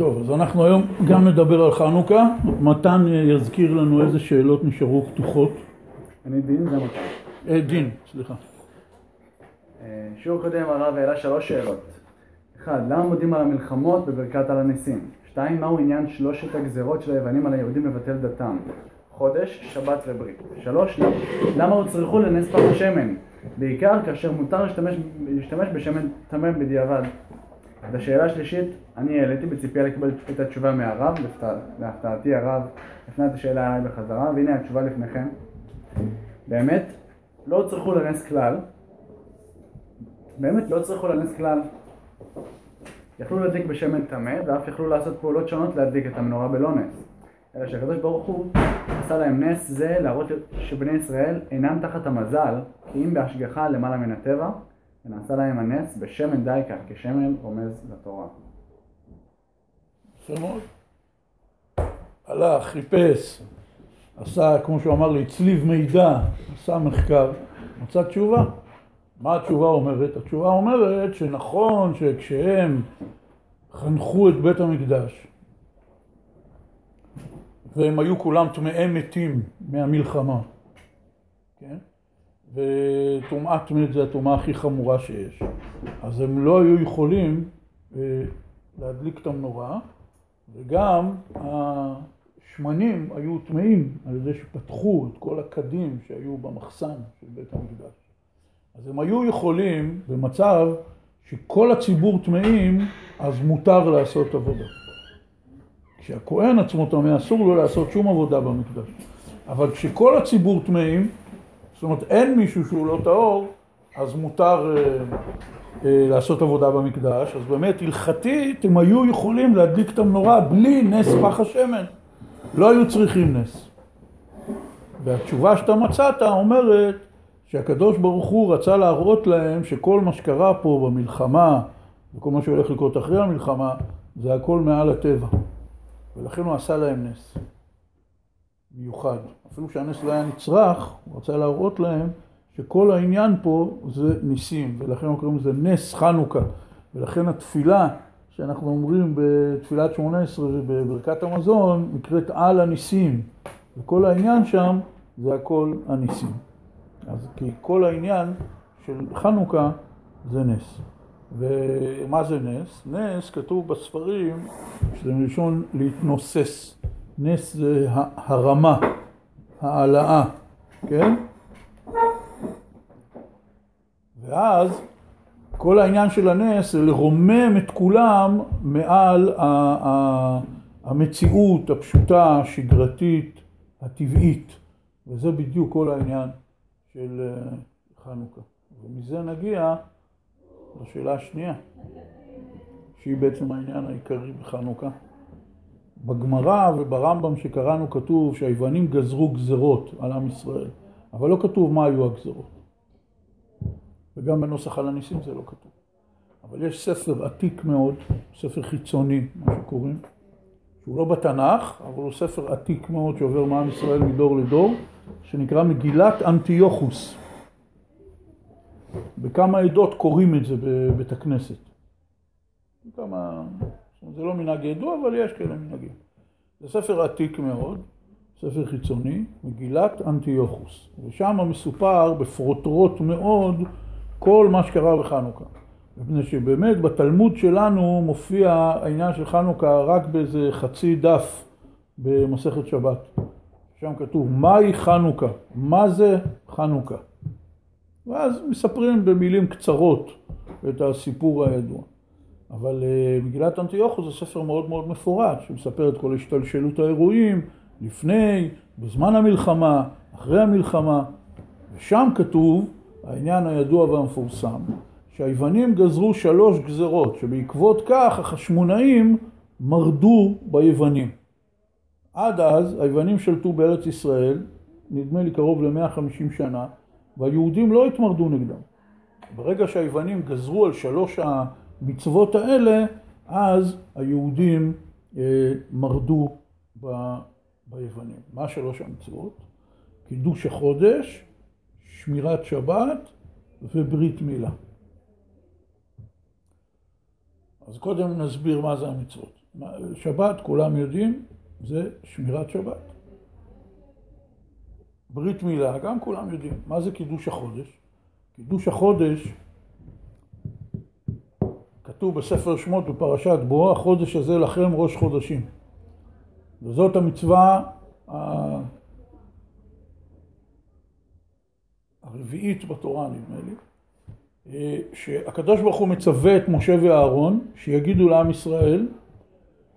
טוב, אז אנחנו היום גם נדבר על חנוכה. מתן יזכיר לנו איזה שאלות נשארו פתוחות. אני דין, זה מתן. אה, דין, סליחה. אה, שיעור קודם הרב העלה שלוש שאלות. אחד, למה מודים על המלחמות בברכת על הניסים? שתיים, מהו עניין שלושת הגזרות של היוונים על היהודים לבטל דתם? חודש, שבת וברית. שלוש, למה הוצרכו לנס פח השמן? בעיקר כאשר מותר להשתמש, להשתמש בשמן טמא בדיעבד. לשאלה השלישית, אני העליתי בציפייה לקבל את התשובה מהרב, להפתעתי הרב הפנה את השאלה עליי בחזרה, והנה התשובה לפניכם. באמת, לא הוצרכו לנס כלל, באמת לא הוצרכו לנס כלל. יכלו להדליק בשמן טמא, ואף יכלו לעשות פעולות שונות להדליק את המנורה בלא נס. אלא שהקדוש ברוך הוא עשה להם נס זה להראות שבני ישראל אינם תחת המזל, כי אם בהשגחה למעלה מן הטבע, ונעשה להם הנס בשמן דייקה, כשמן רומז לתורה. יפה מאוד. הלך, חיפש, עשה, כמו שהוא אמר לי, צליב מידע, עשה מחקר, מצא תשובה. מה התשובה אומרת? התשובה אומרת שנכון שכשהם חנכו את בית המקדש, והם היו כולם טמאי מתים מהמלחמה, כן? וטומאת מת זה הטומאה הכי חמורה שיש. אז הם לא היו יכולים אה, להדליק את המנורה, וגם השמנים היו טמאים על ידי שפתחו את כל הקדים שהיו במחסן של בית המקדש. אז הם היו יכולים, במצב שכל הציבור טמאים, אז מותר לעשות עבודה. כשהכהן עצמו טמא, אסור לו לעשות שום עבודה במקדש. אבל כשכל הציבור טמאים, זאת אומרת אין מישהו שהוא לא טהור, אז מותר אה, אה, לעשות עבודה במקדש. אז באמת הלכתית הם היו יכולים להדליק את המנורה בלי נס פח השמן. לא היו צריכים נס. והתשובה שאתה מצאת אומרת שהקדוש ברוך הוא רצה להראות להם שכל מה שקרה פה במלחמה וכל מה שהולך לקרות אחרי המלחמה זה הכל מעל הטבע. ולכן הוא עשה להם נס. מיוחד. אפילו שהנס לא היה נצרך, הוא רצה להראות להם שכל העניין פה זה ניסים, ולכן אנחנו קוראים לזה נס חנוכה. ולכן התפילה שאנחנו אומרים בתפילת שמונה עשרה ובברכת המזון נקראת על הניסים. וכל העניין שם זה הכל הניסים. אז כי כל העניין של חנוכה זה נס. ומה זה נס? נס כתוב בספרים שזה מלשון להתנוסס. נס זה הרמה, העלאה, כן? ואז כל העניין של הנס זה לרומם את כולם מעל המציאות הפשוטה, השגרתית, הטבעית. וזה בדיוק כל העניין של אה, חנוכה. ומזה נגיע לשאלה השנייה, שהיא בעצם העניין העיקרי בחנוכה. בגמרא וברמב"ם שקראנו כתוב שהיוונים גזרו גזרות על עם ישראל, אבל לא כתוב מה היו הגזרות. וגם בנוסח על הניסים זה לא כתוב. אבל יש ספר עתיק מאוד, ספר חיצוני, מה שקוראים, שהוא לא בתנ"ך, אבל הוא ספר עתיק מאוד שעובר מעם ישראל מדור לדור, שנקרא מגילת אנטיוכוס. בכמה עדות קוראים את זה בבית הכנסת. כמה... זה לא מנהג ידוע, אבל יש כאלה מנהגים. זה ספר עתיק מאוד, ספר חיצוני, מגילת אנטיוכוס. ושם מסופר בפרוטרוט מאוד כל מה שקרה בחנוכה. מפני שבאמת בתלמוד שלנו מופיע העניין של חנוכה רק באיזה חצי דף במסכת שבת. שם כתוב מהי חנוכה, מה זה חנוכה. ואז מספרים במילים קצרות את הסיפור הידוע. אבל uh, מגילת אנטיוכוס זה ספר מאוד מאוד מפורט, שמספר את כל השתלשלות האירועים, לפני, בזמן המלחמה, אחרי המלחמה, ושם כתוב העניין הידוע והמפורסם, שהיוונים גזרו שלוש גזרות, שבעקבות כך החשמונאים מרדו ביוונים. עד אז היוונים שלטו בארץ ישראל, נדמה לי קרוב ל-150 שנה, והיהודים לא התמרדו נגדם. ברגע שהיוונים גזרו על שלוש המצוות האלה, אז היהודים אה, מרדו ב, ביוונים. מה שלוש המצוות? קידוש החודש, שמירת שבת וברית מילה. אז קודם נסביר מה זה המצוות. שבת, כולם יודעים, זה שמירת שבת. ברית מילה, גם כולם יודעים. מה זה קידוש החודש? קידוש החודש, כתוב בספר שמות בפרשת בו, החודש הזה לכם ראש חודשים. וזאת המצווה הרביעית בתורה, נדמה לי, אה, שהקדוש ברוך הוא מצווה את משה ואהרון שיגידו לעם ישראל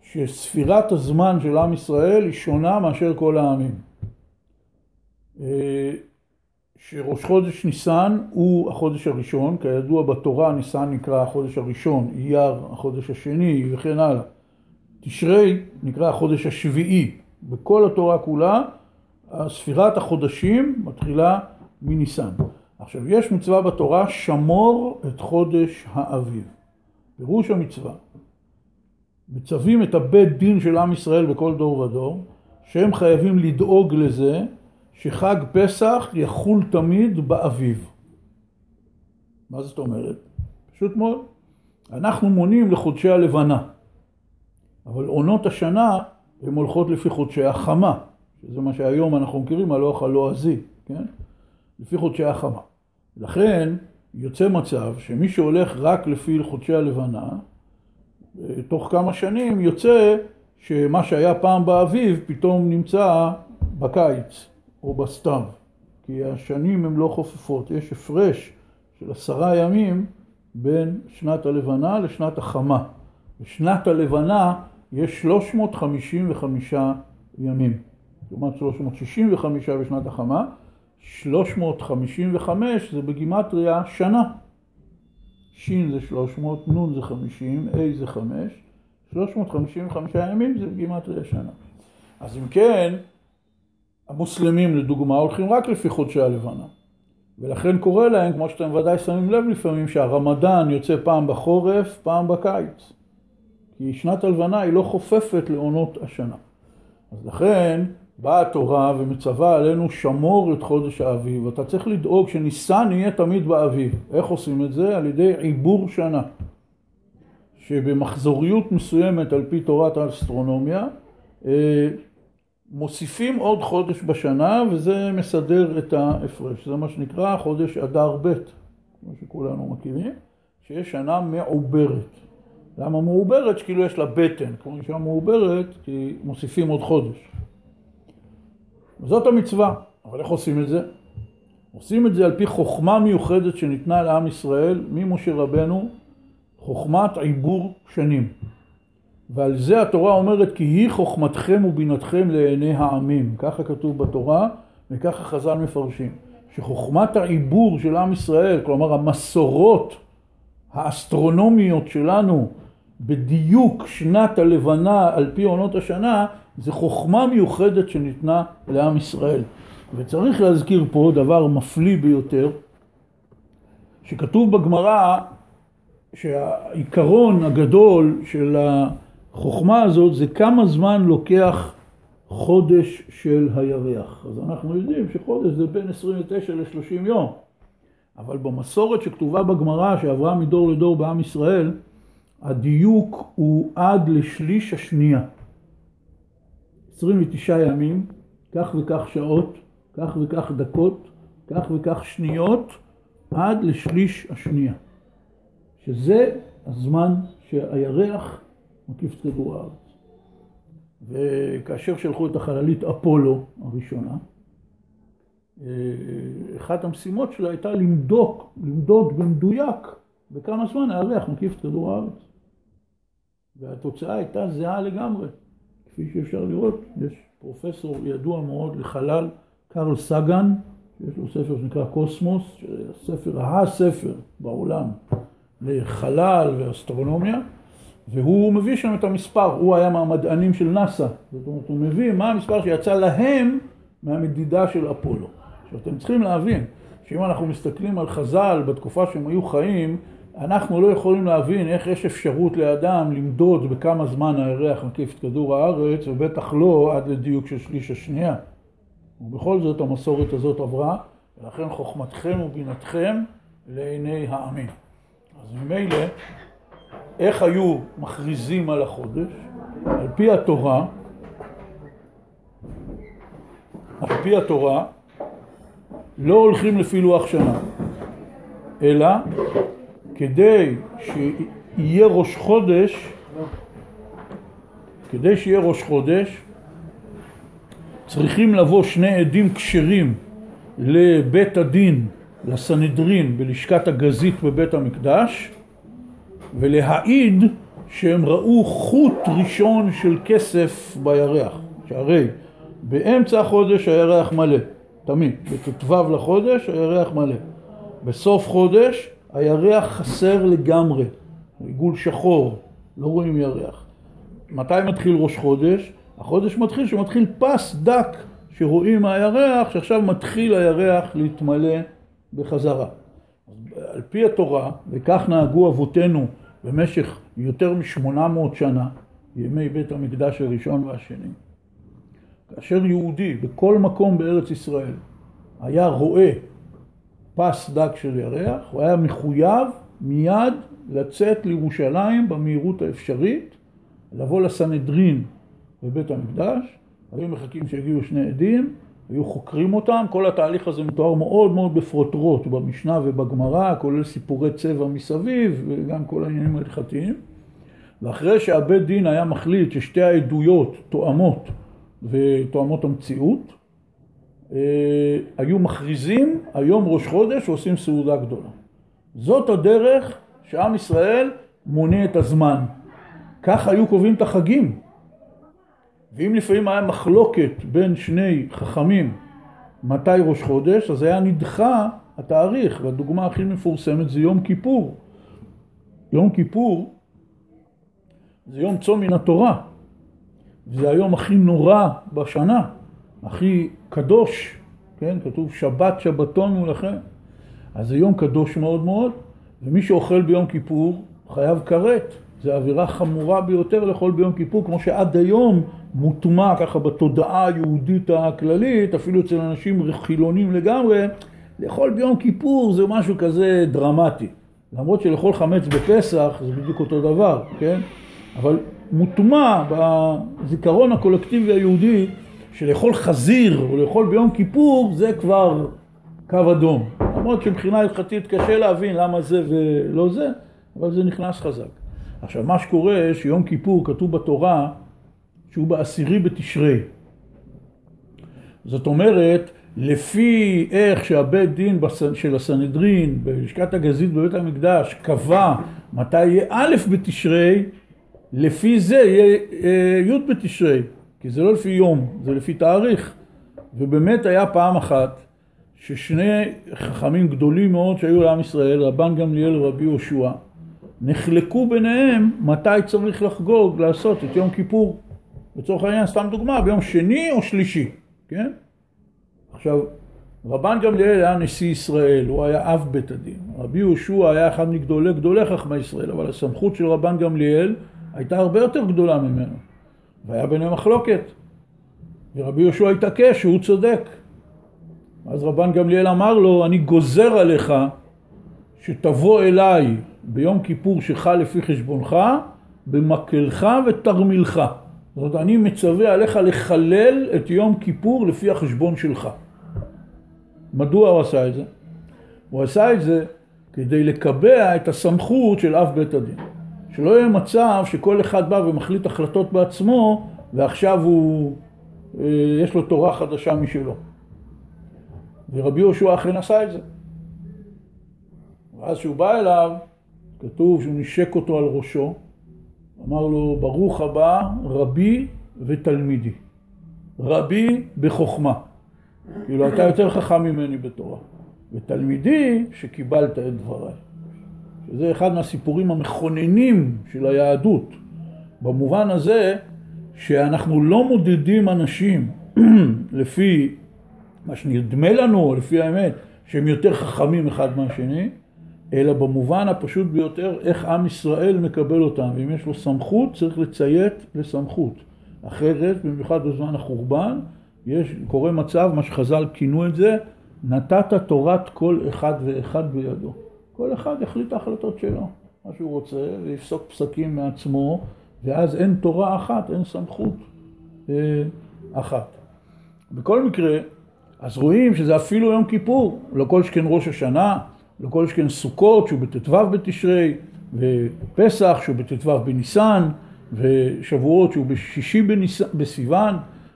שספירת הזמן של עם ישראל היא שונה מאשר כל העמים. שראש חודש ניסן הוא החודש הראשון, כידוע בתורה ניסן נקרא החודש הראשון, אייר החודש השני וכן הלאה. תשרי נקרא החודש השביעי. בכל התורה כולה ספירת החודשים מתחילה מניסן. עכשיו יש מצווה בתורה שמור את חודש האביב. פירוש המצווה מצווים את הבית דין של עם ישראל בכל דור ודור שהם חייבים לדאוג לזה שחג פסח יחול תמיד באביב. מה זאת אומרת? פשוט מאוד. אנחנו מונים לחודשי הלבנה, אבל עונות השנה הן הולכות לפי חודשי החמה, שזה מה שהיום אנחנו מכירים הלוח הלועזי, כן? לפי חודשי החמה. לכן יוצא מצב שמי שהולך רק לפי חודשי הלבנה, תוך כמה שנים יוצא שמה שהיה פעם באביב פתאום נמצא בקיץ או בסתיו, כי השנים הן לא חופפות, יש הפרש של עשרה ימים בין שנת הלבנה לשנת החמה. בשנת הלבנה יש 355 ימים, לעומת 365 בשנת החמה, 355 זה בגימטריה שנה. ש' זה 300, נ' זה 50, ה' זה 5, 355 ימים זה בגימטריה שנה. אז אם כן, המוסלמים לדוגמה הולכים רק לפי חודשי הלבנה. ולכן קורה להם, כמו שאתם ודאי שמים לב לפעמים, שהרמדאן יוצא פעם בחורף, פעם בקיץ. כי שנת הלבנה היא לא חופפת לעונות השנה. אז לכן באה התורה ומצווה עלינו שמור את חודש האביב. אתה צריך לדאוג שניסן יהיה תמיד באביב. איך עושים את זה? על ידי עיבור שנה. שבמחזוריות מסוימת על פי תורת האסטרונומיה אה, מוסיפים עוד חודש בשנה וזה מסדר את ההפרש. זה מה שנקרא חודש אדר ב', כמו שכולנו מכירים, שיש שנה מעוברת. למה מעוברת? שכאילו יש לה בטן, כמו אישה מעוברת, כי מוסיפים עוד חודש. זאת המצווה, אבל איך עושים את זה? עושים את זה על פי חוכמה מיוחדת שניתנה לעם ישראל ממשה רבנו, חוכמת עיבור שנים. ועל זה התורה אומרת כי היא חוכמתכם ובינתכם לעיני העמים. ככה כתוב בתורה וככה חז"ל מפרשים. שחוכמת העיבור של עם ישראל, כלומר המסורות האסטרונומיות שלנו בדיוק שנת הלבנה על פי עונות השנה, זה חוכמה מיוחדת שניתנה לעם ישראל. וצריך להזכיר פה דבר מפליא ביותר, שכתוב בגמרא שהעיקרון הגדול של החוכמה הזאת זה כמה זמן לוקח חודש של הירח. אז אנחנו יודעים שחודש זה בין 29 ל-30 יום. אבל במסורת שכתובה בגמרא שעברה מדור לדור בעם ישראל, הדיוק הוא עד לשליש השנייה. 29 ימים, כך וכך שעות, כך וכך דקות, כך וכך שניות, עד לשליש השנייה. שזה הזמן שהירח מקיף את כדור הארץ. וכאשר שלחו את החללית אפולו הראשונה, אה, אחת המשימות שלה הייתה למדוק, למדוד במדויק בכמה זמן הירח מקיף את כדור הארץ. והתוצאה הייתה זהה לגמרי. כפי שאפשר לראות, יש פרופסור ידוע מאוד לחלל, קרל סגן, שיש לו ספר שנקרא קוסמוס, ספר, הספר בעולם לחלל ואסטרונומיה, והוא מביא שם את המספר, הוא היה מהמדענים של נאסא, זאת אומרת הוא מביא מה המספר שיצא להם מהמדידה של אפולו. עכשיו אתם צריכים להבין שאם אנחנו מסתכלים על חז"ל בתקופה שהם היו חיים, אנחנו לא יכולים להבין איך יש אפשרות לאדם למדוד בכמה זמן הירח מקיף את כדור הארץ, ובטח לא עד לדיוק של שליש השנייה. ובכל זאת המסורת הזאת עברה, ולכן חוכמתכם ובינתכם לעיני העמים. אז ממילא איך היו מכריזים על החודש? על פי התורה, על פי התורה, לא הולכים לפי לוח שנה, אלא כדי שיהיה ראש חודש, כדי שיהיה ראש חודש, צריכים לבוא שני עדים כשרים לבית הדין, לסנהדרין, בלשכת הגזית בבית המקדש, ולהעיד שהם ראו חוט ראשון של כסף בירח, שהרי באמצע החודש הירח מלא, תמיד, בט"ו לחודש הירח מלא, בסוף חודש הירח חסר לגמרי, עיגול שחור, לא רואים ירח. מתי מתחיל ראש חודש? החודש מתחיל שמתחיל פס דק שרואים מהירח, שעכשיו מתחיל הירח להתמלא בחזרה. על פי התורה, וכך נהגו אבותינו במשך יותר משמונה מאות שנה, ימי בית המקדש הראשון והשני, כאשר יהודי בכל מקום בארץ ישראל היה רואה פס דק של ירח, הוא היה מחויב מיד לצאת לירושלים במהירות האפשרית, לבוא לסנהדרין בבית המקדש, היו מחכים שיגיעו שני עדים, היו חוקרים אותם, כל התהליך הזה מתואר מאוד מאוד בפרוטרוט במשנה ובגמרא, כולל סיפורי צבע מסביב וגם כל העניינים ההלכתיים. ואחרי שהבית דין היה מחליט ששתי העדויות תואמות ותואמות המציאות, אה, היו מכריזים היום ראש חודש ועושים סעודה גדולה. זאת הדרך שעם ישראל מונה את הזמן. כך היו קובעים את החגים. ואם לפעמים היה מחלוקת בין שני חכמים מתי ראש חודש, אז היה נדחה התאריך, והדוגמה הכי מפורסמת זה יום כיפור. יום כיפור זה יום צום מן התורה, זה היום הכי נורא בשנה, הכי קדוש, כן? כתוב שבת שבתון הוא לכם. אז זה יום קדוש מאוד מאוד, ומי שאוכל ביום כיפור חייב כרת. זה עבירה חמורה ביותר לאכול ביום כיפור, כמו שעד היום מוטמע ככה בתודעה היהודית הכללית, אפילו אצל אנשים חילונים לגמרי, לאכול ביום כיפור זה משהו כזה דרמטי. למרות שלאכול חמץ בפסח זה בדיוק אותו דבר, כן? אבל מוטמע בזיכרון הקולקטיבי היהודי שלאכול חזיר או לאכול ביום כיפור זה כבר קו אדום. למרות שמבחינה הלכתית קשה להבין למה זה ולא זה, אבל זה נכנס חזק. עכשיו מה שקורה שיום כיפור כתוב בתורה שהוא בעשירי בתשרי. זאת אומרת, לפי איך שהבית דין של הסנהדרין בלשכת הגזית בבית המקדש קבע מתי יהיה א' בתשרי, לפי זה יהיה אה, י' בתשרי, כי זה לא לפי יום, זה לפי תאריך. ובאמת היה פעם אחת ששני חכמים גדולים מאוד שהיו לעם ישראל, רבן גמליאל ורבי יהושע, נחלקו ביניהם מתי צריך לחגוג, לעשות את יום כיפור. לצורך העניין, סתם דוגמה, ביום שני או שלישי, כן? עכשיו, רבן גמליאל היה נשיא ישראל, הוא היה אב בית הדין. רבי יהושע היה אחד מגדולי גדולי חכמי ישראל, אבל הסמכות של רבן גמליאל הייתה הרבה יותר גדולה ממנו. והיה ביניהם מחלוקת. ורבי יהושע התעקש שהוא צודק. אז רבן גמליאל אמר לו, אני גוזר עליך שתבוא אליי ביום כיפור שחל לפי חשבונך, במקלך ותרמילך. זאת אומרת, אני מצווה עליך לחלל את יום כיפור לפי החשבון שלך. מדוע הוא עשה את זה? הוא עשה את זה כדי לקבע את הסמכות של אב בית הדין. שלא יהיה מצב שכל אחד בא ומחליט החלטות בעצמו ועכשיו הוא, אה, יש לו תורה חדשה משלו. ורבי יהושע אכן עשה את זה. ואז כשהוא בא אליו, כתוב שהוא נשק אותו על ראשו, אמר לו, ברוך הבא רבי ותלמידי. רבי בחוכמה. כאילו, אתה יותר חכם ממני בתורה. ותלמידי שקיבלת את דבריי. שזה אחד מהסיפורים המכוננים של היהדות. במובן הזה שאנחנו לא מודדים אנשים לפי מה שנדמה לנו, לפי האמת, שהם יותר חכמים אחד מהשני, אלא במובן הפשוט ביותר, איך עם ישראל מקבל אותם. ואם יש לו סמכות, צריך לציית לסמכות. אחרת, במיוחד בזמן החורבן, יש, קורה מצב, מה שחז"ל כינו את זה, נתת תורת כל אחד ואחד בידו. כל אחד יחליט ההחלטות שלו. מה שהוא רוצה, ויפסוק פסקים מעצמו, ואז אין תורה אחת, אין סמכות אה, אחת. בכל מקרה, אז רואים שזה אפילו יום כיפור, לא כל שכן ראש השנה, לא כל שכן סוכות שהוא בט"ו בתשרי, ופסח שהוא בט"ו בניסן, ושבועות שהוא בשישי בסיוון,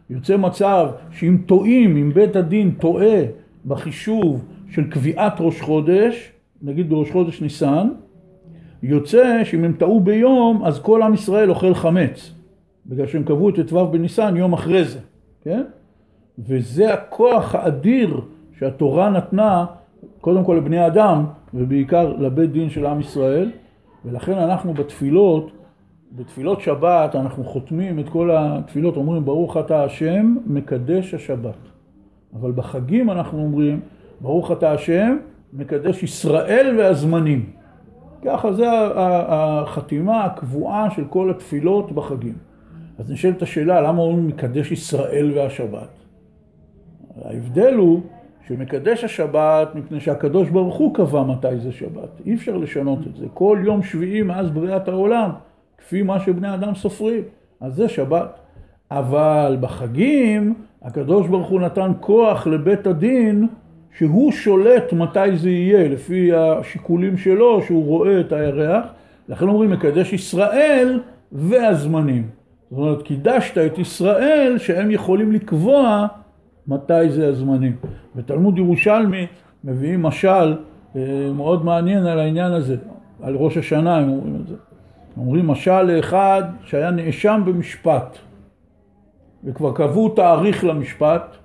יוצא מצב שאם טועים, אם בית הדין טועה בחישוב של קביעת ראש חודש, נגיד בראש חודש ניסן, יוצא שאם הם טעו ביום, אז כל עם ישראל אוכל חמץ, בגלל שהם קבעו את ט"ו בניסן יום אחרי זה, כן? וזה הכוח האדיר שהתורה נתנה קודם כל לבני אדם ובעיקר לבית דין של עם ישראל ולכן אנחנו בתפילות, בתפילות שבת אנחנו חותמים את כל התפילות, אומרים ברוך אתה השם מקדש השבת. אבל בחגים אנחנו אומרים ברוך אתה השם מקדש ישראל והזמנים. ככה זה החתימה הקבועה של כל התפילות בחגים. אז נשאלת השאלה למה אומרים מקדש ישראל והשבת ההבדל הוא שמקדש השבת מפני שהקדוש ברוך הוא קבע מתי זה שבת. אי אפשר לשנות את זה. כל יום שביעי מאז בריאת העולם, כפי מה שבני אדם סופרים, אז זה שבת. אבל בחגים הקדוש ברוך הוא נתן כוח לבית הדין שהוא שולט מתי זה יהיה, לפי השיקולים שלו, שהוא רואה את הירח. לכן אומרים מקדש ישראל והזמנים. זאת אומרת, קידשת את ישראל שהם יכולים לקבוע מתי זה הזמנים. בתלמוד ירושלמי מביאים משל אה, מאוד מעניין על העניין הזה, על ראש השנה הם אומרים את זה. אומרים משל לאחד שהיה נאשם במשפט וכבר קבעו תאריך למשפט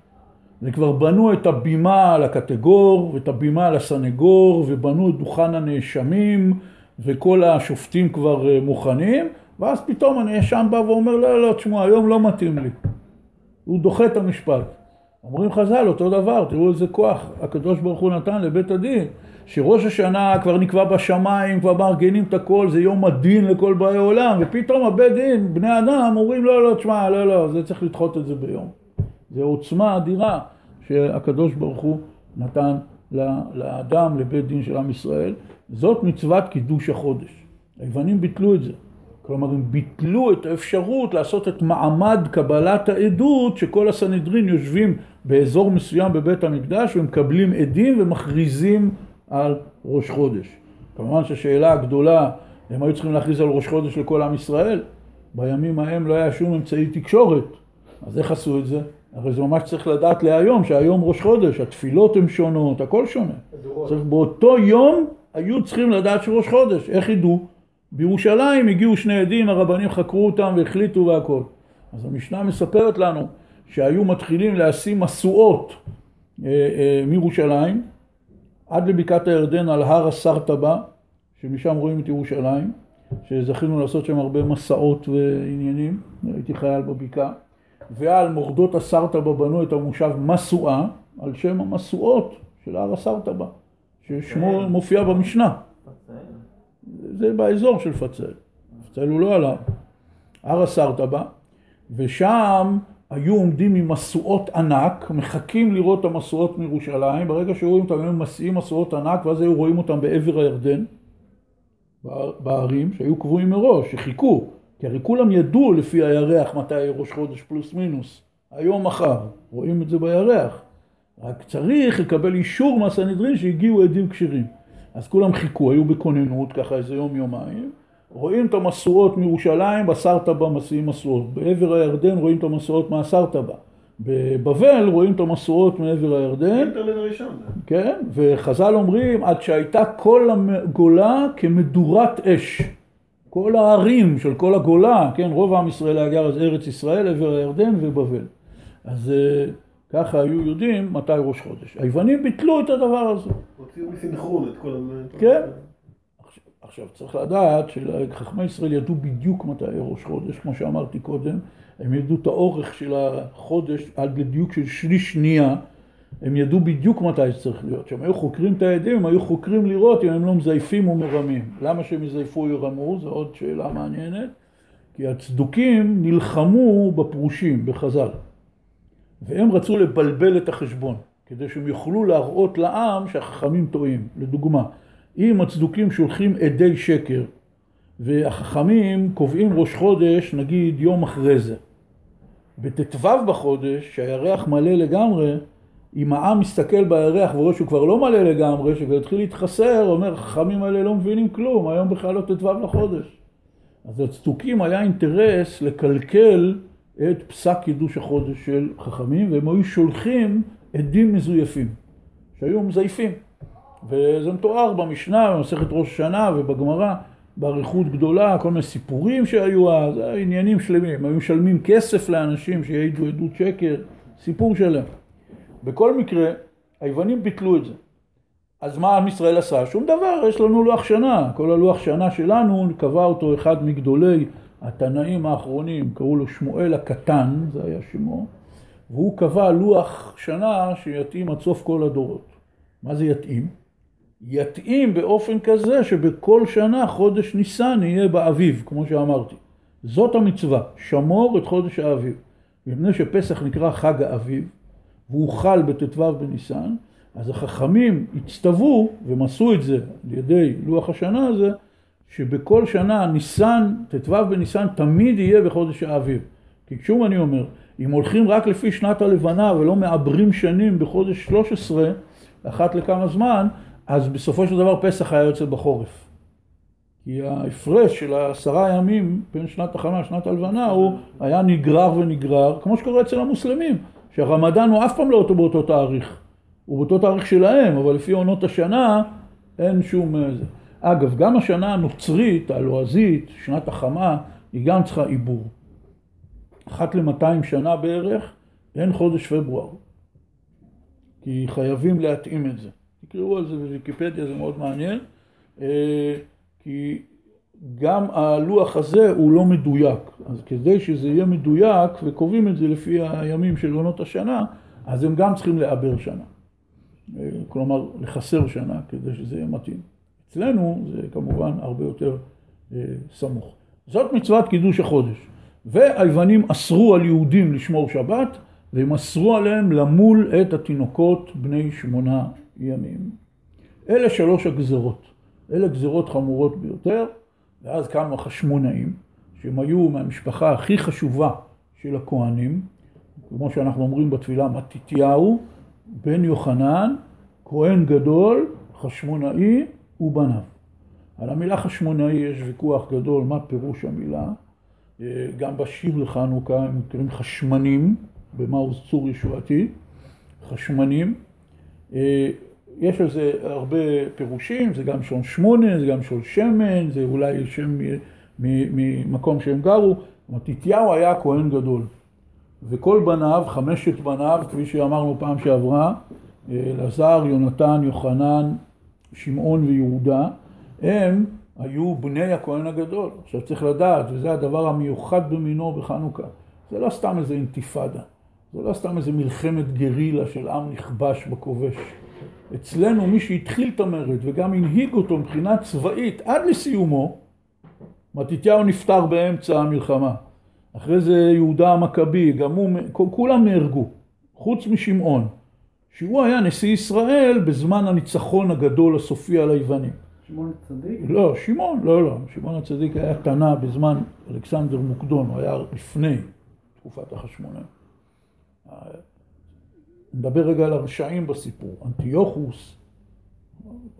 וכבר בנו את הבימה לקטגור ואת הבימה לסנגור ובנו את דוכן הנאשמים וכל השופטים כבר אה, מוכנים ואז פתאום הנאשם בא ואומר לא לא תשמעו היום לא מתאים לי הוא דוחה את המשפט אומרים חז"ל אותו דבר, תראו איזה כוח הקדוש ברוך הוא נתן לבית הדין, שראש השנה כבר נקבע בשמיים, כבר מארגנים את הכל, זה יום הדין לכל באי עולם, ופתאום הבית דין, בני אדם, אומרים לא, לא, תשמע, לא, לא, זה צריך לדחות את זה ביום. זה עוצמה אדירה שהקדוש ברוך הוא נתן לאדם, לבית דין של עם ישראל. זאת מצוות קידוש החודש. היוונים ביטלו את זה. כלומר, הם ביטלו את האפשרות לעשות את מעמד קבלת העדות שכל הסנהדרין יושבים באזור מסוים בבית המקדש ומקבלים עדים ומכריזים על ראש חודש. כמובן שהשאלה הגדולה, הם היו צריכים להכריז על ראש חודש לכל עם ישראל. בימים ההם לא היה שום אמצעי תקשורת. אז איך עשו את זה? הרי זה ממש צריך לדעת להיום, שהיום ראש חודש, התפילות הן שונות, הכל שונה. צריך באותו יום היו צריכים לדעת שראש חודש. איך ידעו? בירושלים הגיעו שני עדים, הרבנים חקרו אותם והחליטו והכל. אז המשנה מספרת לנו שהיו מתחילים להשיא משואות אה, אה, מירושלים עד לבקעת הירדן על הר הסרטבה, שמשם רואים את ירושלים, שזכינו לעשות שם הרבה מסעות ועניינים, הייתי חייל בבקעה, ועל מורדות הסרטבה בנו את המושב משואה, על שם המשואות של הר הסרטבה, ששמו כן. מופיע במשנה. זה באזור של פצל. פצל הוא לא עליו. הר הסרטבה, ושם היו עומדים עם משואות ענק, מחכים לראות את המשואות מירושלים, ברגע שרואים אותם הם מסיעים משואות ענק, ואז היו רואים אותם בעבר הירדן, בערים, שהיו קבועים מראש, שחיכו, כי הרי כולם ידעו לפי הירח מתי ראש חודש פלוס מינוס, היום מחר, רואים את זה בירח, רק צריך לקבל אישור מהסנהדרין שהגיעו עדים כשרים. אז כולם חיכו, היו בכוננות, ככה איזה יום יומיים, רואים את המשואות מירושלים, בסרטבה מסיעים משואות, בעבר הירדן רואים את המשואות מהסרטבה, בבבל רואים את המשואות מעבר הירדן, כן, וחז"ל אומרים עד שהייתה כל הגולה כמדורת אש, כל הערים של כל הגולה, כן, רוב עם ישראל היה גר אז ארץ ישראל, עבר הירדן ובבל, אז אה, ככה היו יודעים מתי ראש חודש. היוונים ביטלו את הדבר הזה. הוציאו מסנכרון את כל ה... כן. עכשיו צריך לדעת שחכמי ישראל ידעו בדיוק מתי ראש חודש, כמו שאמרתי קודם, הם ידעו את האורך של החודש עד לדיוק של שליש שנייה, הם ידעו בדיוק מתי זה צריך להיות. כשהם היו חוקרים את העדים, הם היו חוקרים לראות אם הם לא מזייפים או מרמים. למה שהם יזייפו או ירמו? זו עוד שאלה מעניינת. כי הצדוקים נלחמו בפרושים, בחז"ל. והם רצו לבלבל את החשבון, כדי שהם יוכלו להראות לעם שהחכמים טועים. לדוגמה, אם הצדוקים שולחים עדי שקר, והחכמים קובעים ראש חודש, נגיד יום אחרי זה. בט"ו בחודש, שהירח מלא לגמרי, אם העם מסתכל בירח ורואה שהוא כבר לא מלא לגמרי, שכבר התחיל להתחסר, אומר, החכמים האלה לא מבינים כלום, היום בכלל לא ט"ו לחודש. אז לצדוקים היה אינטרס לקלקל את פסק קידוש החודש של חכמים, והם היו שולחים עדים מזויפים, שהיו מזייפים. וזה מתואר במשנה, במסכת ראש השנה ובגמרא, באריכות גדולה, כל מיני סיפורים שהיו אז, עניינים שלמים. היו משלמים כסף לאנשים שיעידו עדות שקר, סיפור שלם. בכל מקרה, היוונים ביטלו את זה. אז מה עם ישראל עשה? שום דבר, יש לנו לוח שנה. כל הלוח שנה שלנו, קבע אותו אחד מגדולי התנאים האחרונים, קראו לו שמואל הקטן, זה היה שמו, והוא קבע לוח שנה שיתאים עד סוף כל הדורות. מה זה יתאים? יתאים באופן כזה שבכל שנה חודש ניסן יהיה באביב, כמו שאמרתי. זאת המצווה, שמור את חודש האביב. מפני שפסח נקרא חג האביב, והוא חל בט"ו בניסן, אז החכמים הצטוו, והם עשו את זה על ידי לוח השנה הזה, שבכל שנה ניסן, ט"ו בניסן, תמיד יהיה בחודש האביב. כי שוב אני אומר, אם הולכים רק לפי שנת הלבנה ולא מעברים שנים בחודש 13, אחת לכמה זמן, אז בסופו של דבר פסח היה יוצא בחורף. כי ההפרש של העשרה ימים בין שנת החמה לשנת הלבנה הוא היה נגרר ונגרר, כמו שקורה אצל המוסלמים, שהרמדאן הוא אף פעם לא אותו באותו תאריך. הוא באותו תאריך שלהם, אבל לפי עונות השנה אין שום... אה, זה. אגב, גם השנה הנוצרית, הלועזית, שנת החמה, היא גם צריכה עיבור. אחת למאתיים שנה בערך, אין חודש פברואר. כי חייבים להתאים את זה. תקראו על זה בוויקיפדיה, זה מאוד מעניין. אה, כי גם הלוח הזה הוא לא מדויק. אז כדי שזה יהיה מדויק, וקובעים את זה לפי הימים של עונות השנה, אז הם גם צריכים לעבר שנה. אה, כלומר, לחסר שנה כדי שזה יהיה מתאים. אצלנו זה כמובן הרבה יותר אה, סמוך. זאת מצוות קידוש החודש. והיוונים אסרו על יהודים לשמור שבת, והם אסרו עליהם למול את התינוקות בני שמונה ימים. אלה שלוש הגזרות. אלה גזרות חמורות ביותר, ואז קמו החשמונאים, שהם היו מהמשפחה הכי חשובה של הכוהנים, כמו שאנחנו אומרים בתפילה, מתתיהו, בן יוחנן, כהן גדול, חשמונאי ובניו. על המילה חשמונאי יש ויכוח גדול מה פירוש המילה. אה, גם בשיר לחנוכה הם קוראים חשמנים, במעוז צור ישועתי, חשמנים. אה, יש זה הרבה פירושים, זה גם שעון שמונה, זה גם שעון שמן, זה אולי שם ממקום שהם גרו. מתתיהו היה כהן גדול. וכל בניו, חמשת בניו, כפי שאמרנו פעם שעברה, אלעזר, יונתן, יוחנן, שמעון ויהודה, הם היו בני הכהן הגדול. עכשיו צריך לדעת, וזה הדבר המיוחד במינו בחנוכה, זה לא סתם איזה אינתיפאדה, זה לא סתם איזה מלחמת גרילה של עם נכבש בכובש. אצלנו מי שהתחיל את המרד וגם הנהיג אותו מבחינה צבאית עד לסיומו, מתתיהו נפטר באמצע המלחמה. אחרי זה יהודה המכבי, גם הוא, כולם נהרגו, חוץ משמעון, שהוא היה נשיא ישראל בזמן הניצחון הגדול הסופי על היוונים. שמעון הצדיק? לא, שמעון, לא, לא. שמעון הצדיק היה תנא בזמן אלכסנדר מוקדון, הוא היה לפני תקופת החשמונאים. נדבר רגע על הרשעים בסיפור. אנטיוכוס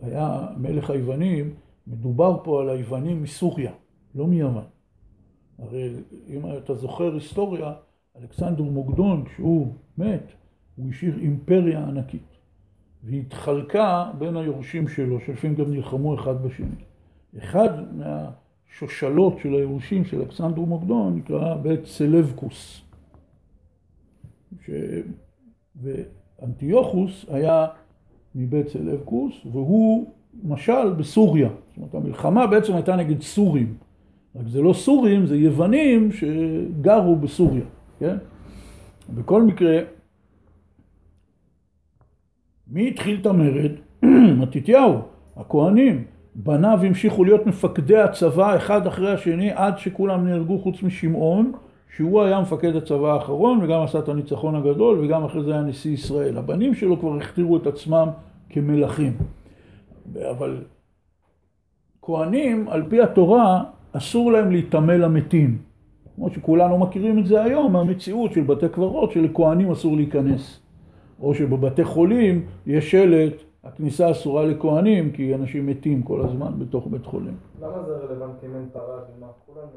היה מלך היוונים, מדובר פה על היוונים מסוריה, לא מיוון. הרי אם אתה זוכר היסטוריה, אלכסנדר מוקדון, כשהוא מת, הוא השאיר אימפריה ענקית. והיא התחלקה בין היורשים שלו, שלפעמים גם נלחמו אחד בשני. אחד מהשושלות של היורשים של אלכסנדר מוקדון נקרא בית סלבקוס. ש... ואנטיוכוס היה מבית סלבקוס, והוא משל בסוריה. זאת אומרת, המלחמה בעצם הייתה נגד סורים. רק זה לא סורים, זה יוונים שגרו בסוריה, כן? בכל מקרה, מי התחיל את המרד? מתתיהו, הכהנים. בניו המשיכו להיות מפקדי הצבא אחד אחרי השני עד שכולם נהרגו חוץ משמעון, שהוא היה מפקד הצבא האחרון וגם עשה את הניצחון הגדול וגם אחרי זה היה נשיא ישראל. הבנים שלו כבר הכתירו את עצמם כמלכים. אבל כהנים, על פי התורה, אסור להם להיטמא למתים. כמו שכולנו מכירים את זה היום, מהמציאות של בתי קברות שלכהנים אסור להיכנס. או שבבתי חולים יש שלט, הכניסה אסורה לכהנים, כי אנשים מתים כל הזמן בתוך בית חולים. למה זה רלוונטי אם אין פרה אדומה? כולנו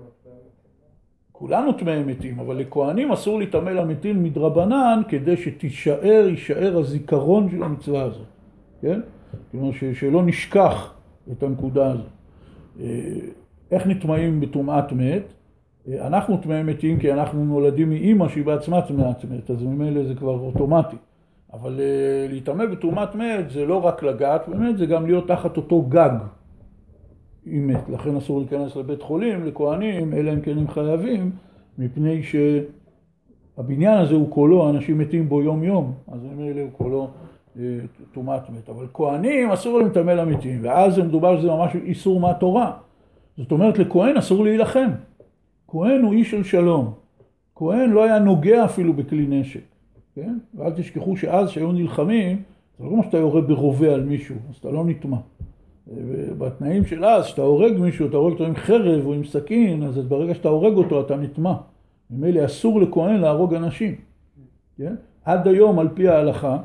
כולנו טמאי מתים, אבל לכהנים אסור להיטמא למתים מדרבנן כדי שתישאר, יישאר הזיכרון של המצווה הזאת, כן? כלומר ש- שלא נשכח את הנקודה הזאת. אה, איך נטמאים בטומאת מת? אה, אנחנו טמאי מתים כי אנחנו נולדים מאימא שהיא בעצמה טמאת מת, אז ממילא זה כבר אוטומטי. אבל אה, להיטמא בטומאת מת זה לא רק לגעת במת, זה גם להיות תחת אותו גג. עם מת, לכן אסור להיכנס לבית חולים, לכהנים, אלא אם כן הם חייבים, מפני שהבניין הזה הוא כולו, אנשים מתים בו יום יום, אז ממילא הוא כולו אה, טומאת מת. אבל כהנים אסור להם למתים, ואז זה מדובר שזה ממש איסור מהתורה. זאת אומרת, לכהן אסור להילחם. כהן הוא איש של שלום. כהן לא היה נוגע אפילו בכלי נשק, כן? ואל תשכחו שאז, שהיו נלחמים, זה לא כמו שאתה יורה ברובה על מישהו, אז אתה לא נטמע. בתנאים של אז, כשאתה הורג מישהו, אתה הורג אותו עם חרב או עם סכין, אז ברגע שאתה הורג אותו אתה נטמע. ממילא אסור לכהן להרוג אנשים. כן? עד היום, על פי ההלכה,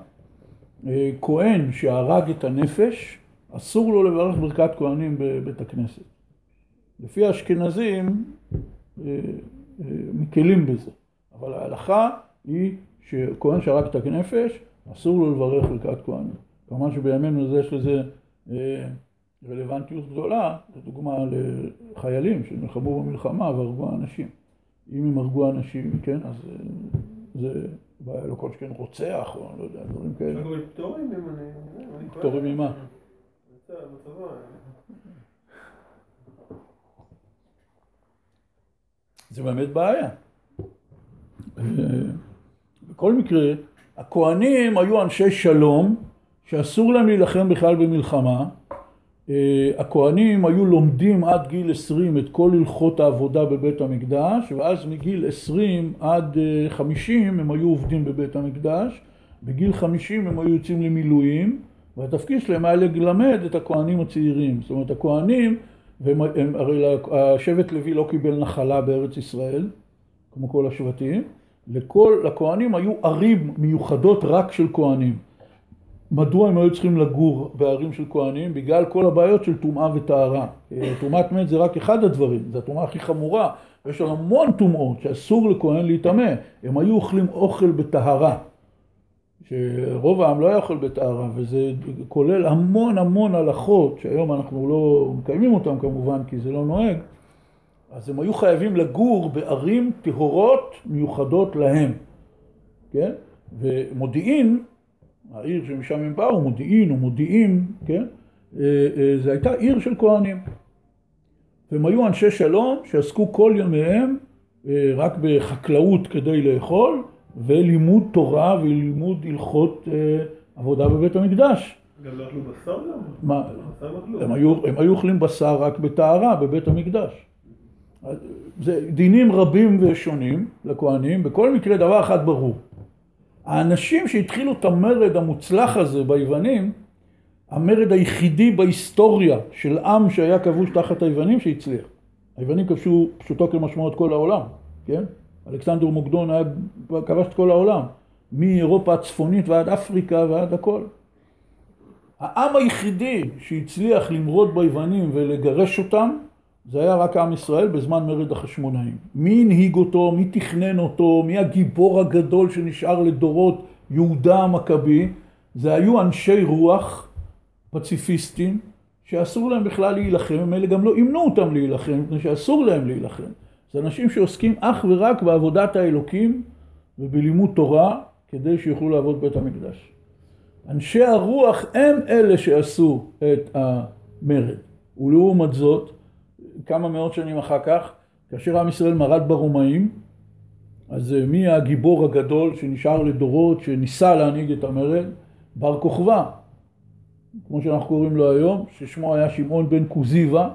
אה, כהן שהרג את הנפש, אסור לו לברך ברכת כהנים בבית הכנסת. לפי האשכנזים, אה, אה, מקלים בזה. אבל ההלכה היא שכהן שהרג את הנפש, אסור לו לברך ברכת כהנים. כמובן שבימינו יש לזה רלוונטיות גדולה, לדוגמה לחיילים שנלחמו במלחמה והרגו אנשים. אם הם הרגו אנשים, כן, אז זה בעיה לא כל שכן רוצח או לא יודע, דברים כאלה. לקבל פטורים אם אני... פטורים ממה? זה באמת בעיה. בכל מקרה, הכהנים היו אנשי שלום, שאסור להם להילחם בכלל במלחמה. הכהנים היו לומדים עד גיל 20 את כל הלכות העבודה בבית המקדש, ואז מגיל 20 עד 50 הם היו עובדים בבית המקדש, בגיל 50 הם היו יוצאים למילואים, והתפקיד שלהם היה ללמד את הכהנים הצעירים. זאת אומרת, הכהנים, והם, הם, הרי השבט לוי לא קיבל נחלה בארץ ישראל, כמו כל השבטים, לכל, לכהנים היו ערים מיוחדות רק של כהנים. מדוע הם היו צריכים לגור בערים של כהנים? בגלל כל הבעיות של טומאה וטהרה. טומאת מת זה רק אחד הדברים, זו הטומאה הכי חמורה, שם המון טומאות שאסור לכהן להיטמא. הם היו אוכלים אוכל בטהרה, שרוב העם לא היה אוכל בטהרה, וזה כולל המון המון הלכות, שהיום אנחנו לא מקיימים אותן כמובן, כי זה לא נוהג, אז הם היו חייבים לגור בערים טהורות מיוחדות להם, כן? ומודיעין העיר שמשם הם באו, מודיעין או מודיעים, כן? זו הייתה עיר של כהנים. והם היו אנשי שלום שעסקו כל ימיהם רק בחקלאות כדי לאכול, ולימוד תורה ולימוד הלכות עבודה בבית המקדש. גם לא אכלו בשר גם? מה? לא הם היו אוכלים בשר רק בטהרה בבית המקדש. זה דינים רבים ושונים לכהנים, בכל מקרה דבר אחד ברור. האנשים שהתחילו את המרד המוצלח הזה ביוונים, המרד היחידי בהיסטוריה של עם שהיה כבוש תחת היוונים שהצליח. היוונים כבשו פשוטו כמשמעו את כל העולם, כן? אלכסנדר מוקדון היה כבש את כל העולם, מאירופה הצפונית ועד אפריקה ועד הכל. העם היחידי שהצליח למרוד ביוונים ולגרש אותם, זה היה רק עם ישראל בזמן מרד החשמונאים. מי הנהיג אותו, מי תכנן אותו, מי הגיבור הגדול שנשאר לדורות, יהודה המכבי, זה היו אנשי רוח, פציפיסטים, שאסור להם בכלל להילחם, הם אלה גם לא אימנו אותם להילחם, מפני שאסור להם להילחם. זה אנשים שעוסקים אך ורק בעבודת האלוקים ובלימוד תורה, כדי שיוכלו לעבוד בית המקדש. אנשי הרוח הם אלה שעשו את המרד. ולעומת זאת, כמה מאות שנים אחר כך, כאשר עם ישראל מרד ברומאים, אז מי הגיבור הגדול שנשאר לדורות, שניסה להנהיג את המרד? בר כוכבא, כמו שאנחנו קוראים לו היום, ששמו היה שמעון בן כוזיבא,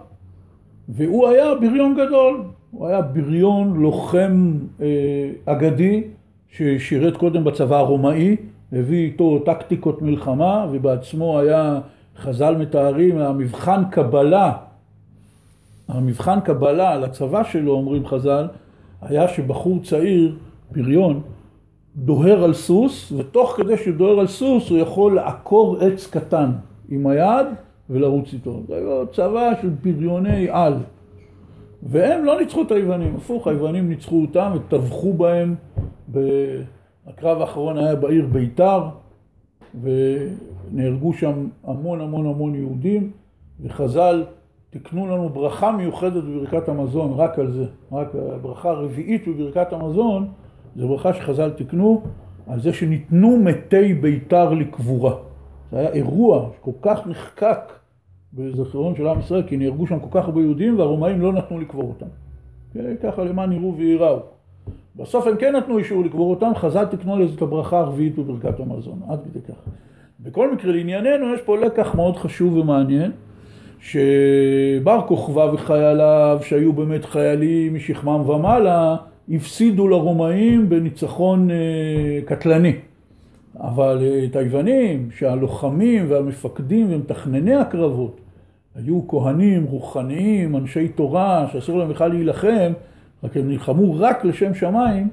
והוא היה בריון גדול, הוא היה בריון לוחם אה, אגדי, ששירת קודם בצבא הרומאי, הביא איתו טקטיקות מלחמה, ובעצמו היה, חז"ל מתארים, המבחן קבלה המבחן קבלה לצבא שלו, אומרים חז"ל, היה שבחור צעיר, בריון, דוהר על סוס, ותוך כדי שהוא דוהר על סוס הוא יכול לעקור עץ קטן עם היד ולרוץ איתו. זה היה צבא של בריוני על. והם לא ניצחו את היוונים, הפוך, היוונים ניצחו אותם וטבחו בהם. הקרב האחרון היה בעיר ביתר, ונהרגו שם המון המון המון יהודים, וחז"ל תקנו לנו ברכה מיוחדת בברכת המזון, רק על זה. רק הברכה הרביעית בברכת המזון, זו ברכה שחז"ל תקנו על זה שניתנו מתי ביתר לקבורה. זה היה אירוע שכל כך נחקק בזכרון של עם ישראל, כי נהרגו שם כל כך הרבה יהודים והרומאים לא נתנו לקבור אותם. ככה למען יראו וייראו. בסוף הם כן נתנו אישור לקבור אותם, חז"ל תקנו לזה את הברכה הרביעית בברכת המזון, עד כדי כך. בכל מקרה, לענייננו, יש פה לקח מאוד חשוב ומעניין, שבר כוכבא וחייליו, שהיו באמת חיילים משכמם ומעלה, הפסידו לרומאים בניצחון אה, קטלני. אבל אה, את היוונים, שהלוחמים והמפקדים ומתכנני הקרבות היו כהנים רוחניים, אנשי תורה, שאסור להם בכלל להילחם, רק הם נלחמו רק לשם שמיים,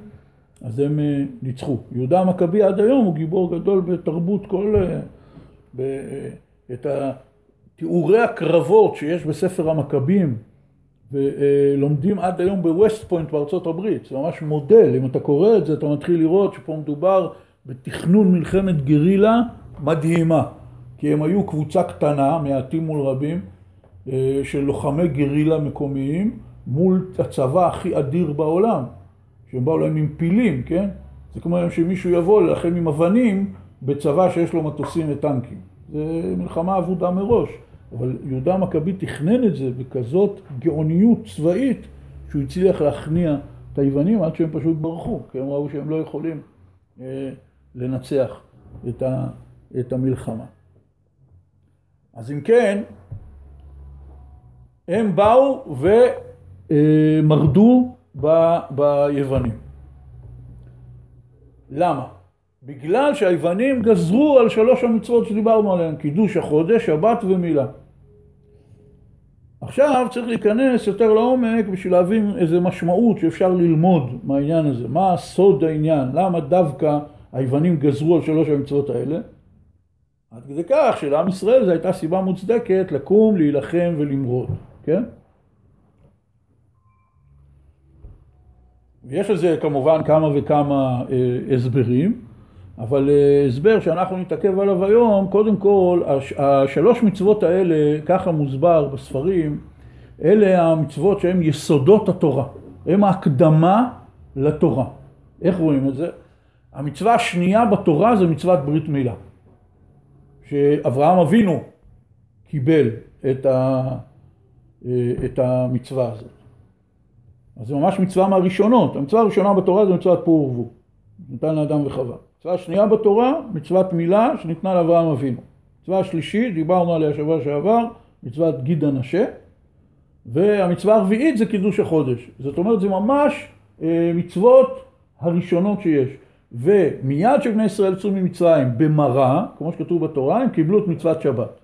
אז הם אה, ניצחו. יהודה המכבי עד היום הוא גיבור גדול בתרבות כל... ב... את תיאורי הקרבות שיש בספר המכבים, ולומדים עד היום בווסט פוינט בארצות הברית, זה ממש מודל, אם אתה קורא את זה אתה מתחיל לראות שפה מדובר בתכנון מלחמת גרילה מדהימה, כי הם היו קבוצה קטנה, מעטים מול רבים, אה, של לוחמי גרילה מקומיים, מול הצבא הכי אדיר בעולם, שהם באו להם עם פילים, כן? זה כמו היום שמישהו יבוא להילחם עם אבנים בצבא שיש לו מטוסים וטנקים. זה מלחמה אבודה מראש. אבל יהודה המכבי תכנן את זה בכזאת גאוניות צבאית, שהוא הצליח להכניע את היוונים עד שהם פשוט ברחו, כי הם ראו שהם לא יכולים אה, לנצח את, ה, את המלחמה. אז אם כן, הם באו ומרדו ב, ביוונים. למה? בגלל שהיוונים גזרו על שלוש המצוות שדיברנו עליהן, קידוש החודש, שבת ומילה. עכשיו צריך להיכנס יותר לעומק בשביל להבין איזה משמעות שאפשר ללמוד מהעניין הזה. מה סוד העניין? למה דווקא היוונים גזרו על שלוש המצוות האלה? עד כדי כך שלעם ישראל זו הייתה סיבה מוצדקת לקום, להילחם ולמרוד, כן? יש לזה כמובן כמה וכמה אה, הסברים. אבל אה, הסבר שאנחנו נתעכב עליו היום, קודם כל, השלוש מצוות האלה, ככה מוסבר בספרים, אלה המצוות שהן יסודות התורה, הן ההקדמה לתורה. איך רואים את זה? המצווה השנייה בתורה זה מצוות ברית מילה, שאברהם אבינו קיבל את, ה, אה, את המצווה הזאת. אז זה ממש מצווה מהראשונות, המצווה הראשונה בתורה זה מצוות פור ורבו, נתן לאדם וחווה. מצווה שנייה בתורה, מצוות מילה שניתנה לאברהם אבינו. מצווה שלישית, דיברנו עליה שבוע שעבר, מצוות גיד הנשה, והמצווה הרביעית זה קידוש החודש. זאת אומרת, זה ממש אה, מצוות הראשונות שיש. ומיד שבני ישראל יצאו ממצרים במראה, כמו שכתוב בתורה, הם קיבלו את מצוות שבת.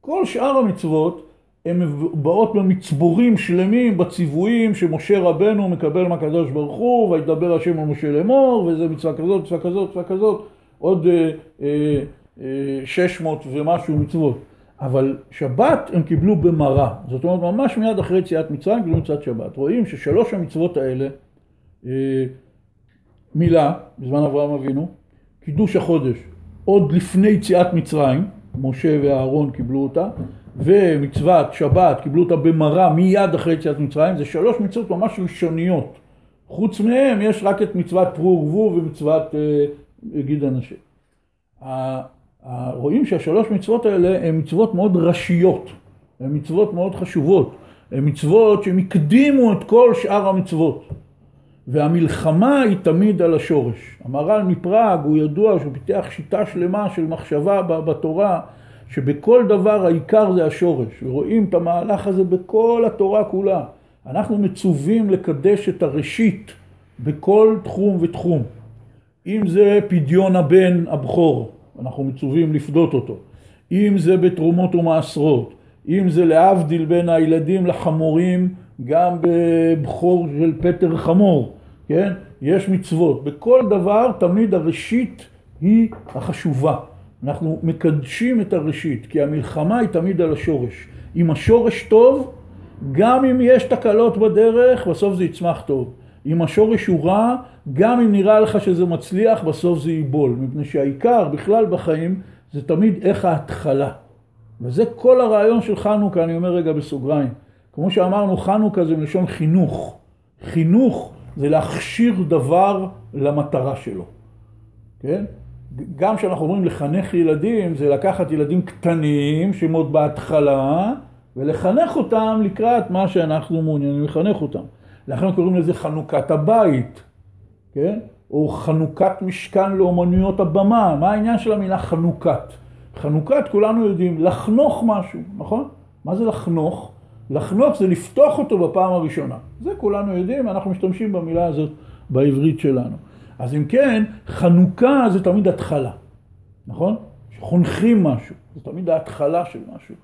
כל שאר המצוות הן באות במצבורים שלמים, בציוויים שמשה רבנו מקבל מהקדוש ברוך הוא, וידבר השם על משה לאמור, וזה מצווה כזאת, מצווה כזאת, מצווה כזאת, עוד אה, אה, אה, 600 ומשהו מצוות. אבל שבת הם קיבלו במראה, זאת אומרת ממש מיד אחרי יציאת מצרים קיבלו מצוות שבת. רואים ששלוש המצוות האלה, אה, מילה, בזמן אברהם אבינו, קידוש החודש, עוד לפני יציאת מצרים, משה ואהרון קיבלו אותה, ומצוות שבת קיבלו אותה במראה מיד אחרי יציאת מצרים, זה שלוש מצוות ממש ראשוניות. חוץ מהם יש רק את מצוות פרו ורבו ומצוות אה, גיד אנשי. רואים שהשלוש מצוות האלה הן מצוות מאוד ראשיות, הן מצוות מאוד חשובות, הן מצוות שהן הקדימו את כל שאר המצוות. והמלחמה היא תמיד על השורש. המהר"ל מפראג הוא ידוע שהוא פיתח שיטה שלמה של מחשבה בתורה שבכל דבר העיקר זה השורש, ורואים את המהלך הזה בכל התורה כולה. אנחנו מצווים לקדש את הראשית בכל תחום ותחום. אם זה פדיון הבן הבכור, אנחנו מצווים לפדות אותו. אם זה בתרומות ומעשרות, אם זה להבדיל בין הילדים לחמורים, גם בבכור של פטר חמור, כן? יש מצוות. בכל דבר תמיד הראשית היא החשובה. אנחנו מקדשים את הראשית, כי המלחמה היא תמיד על השורש. אם השורש טוב, גם אם יש תקלות בדרך, בסוף זה יצמח טוב. אם השורש הוא רע, גם אם נראה לך שזה מצליח, בסוף זה ייבול. מפני שהעיקר בכלל בחיים זה תמיד איך ההתחלה. וזה כל הרעיון של חנוכה, אני אומר רגע בסוגריים. כמו שאמרנו, חנוכה זה מלשון חינוך. חינוך זה להכשיר דבר למטרה שלו. כן? גם כשאנחנו אומרים לחנך ילדים, זה לקחת ילדים קטנים שהם עוד בהתחלה, ולחנך אותם לקראת מה שאנחנו מעוניינים לחנך אותם. לכן קוראים לזה חנוכת הבית, כן? או חנוכת משכן לאומנויות הבמה. מה העניין של המילה חנוכת? חנוכת, כולנו יודעים, לחנוך משהו, נכון? מה זה לחנוך? לחנוך זה לפתוח אותו בפעם הראשונה. זה כולנו יודעים, אנחנו משתמשים במילה הזאת בעברית שלנו. אז אם כן, חנוכה זה תמיד התחלה, נכון? שחונכים משהו, זה תמיד ההתחלה של משהו.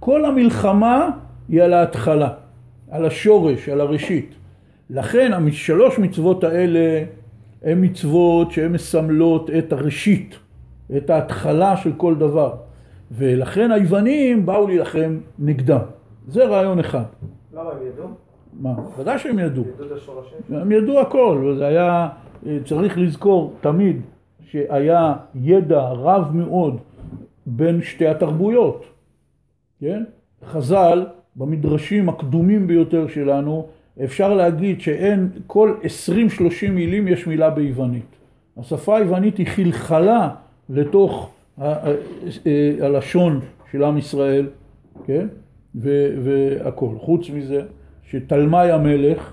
כל המלחמה היא על ההתחלה, על השורש, על הראשית. לכן שלוש מצוות האלה הן מצוות שהן מסמלות את הראשית, את ההתחלה של כל דבר. ולכן היוונים באו להילחם נגדם. זה רעיון אחד. למה הם ידעו? מה? ודאי שהם ידעו. ידעו את השורשים? הם ידעו הכל, וזה היה, צריך לזכור תמיד שהיה ידע רב מאוד בין שתי התרבויות, כן? חז"ל, במדרשים הקדומים ביותר שלנו, אפשר להגיד שאין, כל 20-30 מילים יש מילה ביוונית. השפה היוונית היא חלחלה לתוך הלשון של עם ישראל, כן? והכל. חוץ מזה, שתלמי המלך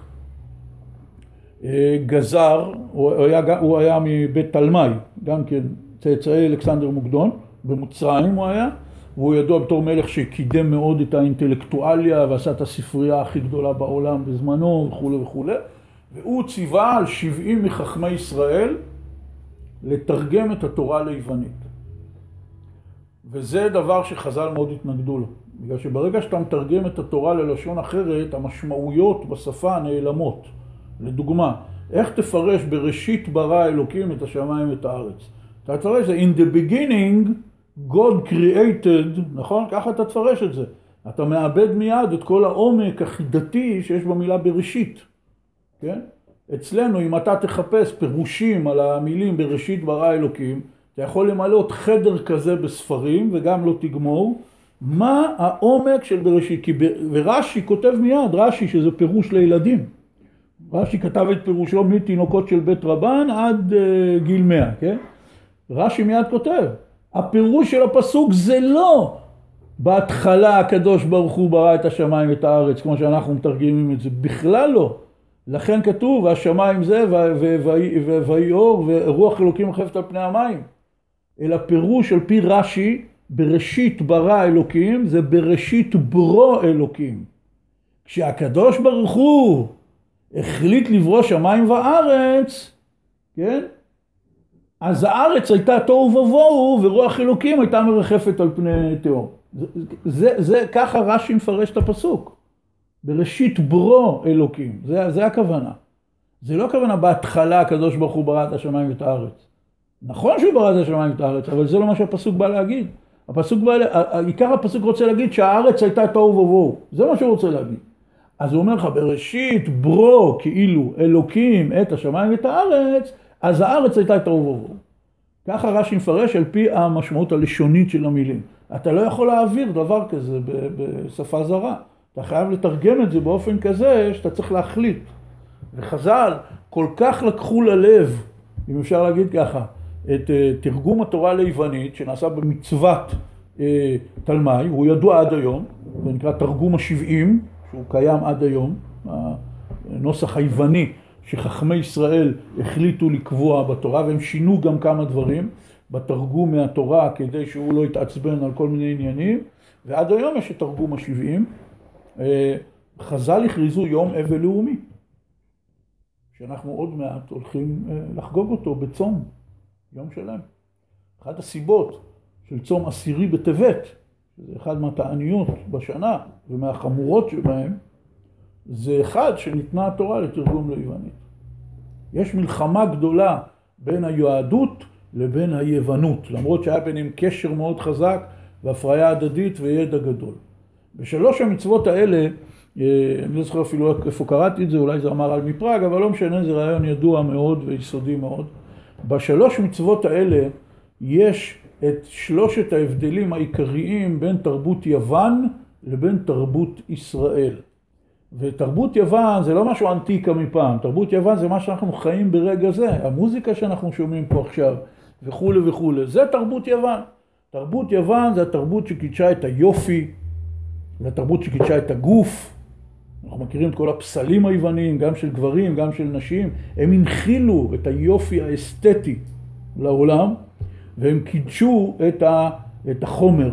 גזר, הוא היה, הוא היה מבית תלמי, גם כן צאצאי אלכסנדר מוקדון, במצרים הוא היה, והוא ידוע בתור מלך שקידם מאוד את האינטלקטואליה ועשה את הספרייה הכי גדולה בעולם בזמנו וכולי וכולי, והוא ציווה על 70 מחכמי ישראל לתרגם את התורה ליוונית. וזה דבר שחז"ל מאוד התנגדו לו, בגלל שברגע שאתה מתרגם את התורה ללשון אחרת, המשמעויות בשפה נעלמות. לדוגמה, איך תפרש בראשית ברא אלוקים את השמיים ואת הארץ? אתה תפרש זה in the beginning God created, נכון? ככה אתה תפרש את זה. אתה מאבד מיד את כל העומק החידתי שיש במילה בראשית, כן? אצלנו, אם אתה תחפש פירושים על המילים בראשית ברא אלוקים, אתה יכול למלא חדר כזה בספרים וגם לא תגמור. מה העומק של בראשית? כי ב... ורש"י כותב מיד, רש"י שזה פירוש לילדים. רש"י כתב את פירושו מתינוקות של בית רבן עד uh, גיל מאה, כן? רש"י מיד כותב, הפירוש של הפסוק זה לא בהתחלה הקדוש ברוך הוא ברא את השמיים ואת הארץ, כמו שאנחנו מתרגמים את זה, בכלל לא. לכן כתוב, והשמיים זה, ויהי אור, ורוח אלוקים מחפת על פני המים. אלא פירוש על פי רש"י, בראשית ברא אלוקים, זה בראשית ברו אלוקים. כשהקדוש ברוך הוא החליט לברוא שמיים וארץ, כן? אז הארץ הייתה תוהו ובוהו ורוח אלוקים הייתה מרחפת על פני תהום. זה, זה, זה ככה רש"י מפרש את הפסוק. בראשית ברו אלוקים, זה, זה הכוונה. זה לא הכוונה בהתחלה הקדוש ברוך הוא ברא את השמיים ואת הארץ. נכון שהוא ברא את השמיים ואת הארץ, אבל זה לא מה שהפסוק בא להגיד. הפסוק בא, עיקר הפסוק רוצה להגיד שהארץ הייתה תוהו ובוהו. זה מה שהוא רוצה להגיד. אז הוא אומר לך, בראשית ברו כאילו אלוקים את השמיים ואת הארץ, אז הארץ הייתה תוהו ובוהו. ככה רש"י מפרש על פי המשמעות הלשונית של המילים. אתה לא יכול להעביר דבר כזה בשפה זרה. אתה חייב לתרגם את זה באופן כזה שאתה צריך להחליט. וחז"ל כל כך לקחו ללב, אם אפשר להגיד ככה, את אה, תרגום התורה ליוונית שנעשה במצוות אה, תלמי, הוא ידוע עד היום, זה נקרא תרגום השבעים, שהוא קיים עד היום, הנוסח היווני שחכמי ישראל החליטו לקבוע בתורה, והם שינו גם כמה דברים בתרגום מהתורה כדי שהוא לא יתעצבן על כל מיני עניינים, ועד היום יש את תרגום השבעים. אה, חז"ל הכריזו יום אבל לאומי, שאנחנו עוד מעט הולכים אה, לחגוג אותו בצום, יום שלם. אחת הסיבות של צום עשירי בטבת, שזה אחד מהתעניות בשנה ומהחמורות שבהן, זה אחד שניתנה התורה לתרגום ליוונית. יש מלחמה גדולה בין היהדות לבין היוונות, למרות שהיה ביניהם קשר מאוד חזק והפריה הדדית וידע גדול. בשלוש המצוות האלה, אה, אני לא זוכר אפילו איפה קראתי את זה, אולי זה אמר על מפראג, אבל לא משנה, זה רעיון ידוע מאוד ויסודי מאוד. בשלוש מצוות האלה יש את שלושת ההבדלים העיקריים בין תרבות יוון לבין תרבות ישראל. ותרבות יוון זה לא משהו אנטיקה מפעם, תרבות יוון זה מה שאנחנו חיים ברגע זה, המוזיקה שאנחנו שומעים פה עכשיו וכולי וכולי, זה תרבות יוון. תרבות יוון זה התרבות שקידשה את היופי, זה התרבות שקידשה את הגוף. אנחנו מכירים את כל הפסלים היווניים, גם של גברים, גם של נשים, הם הנחילו את היופי האסתטי לעולם, והם קידשו את, החומר,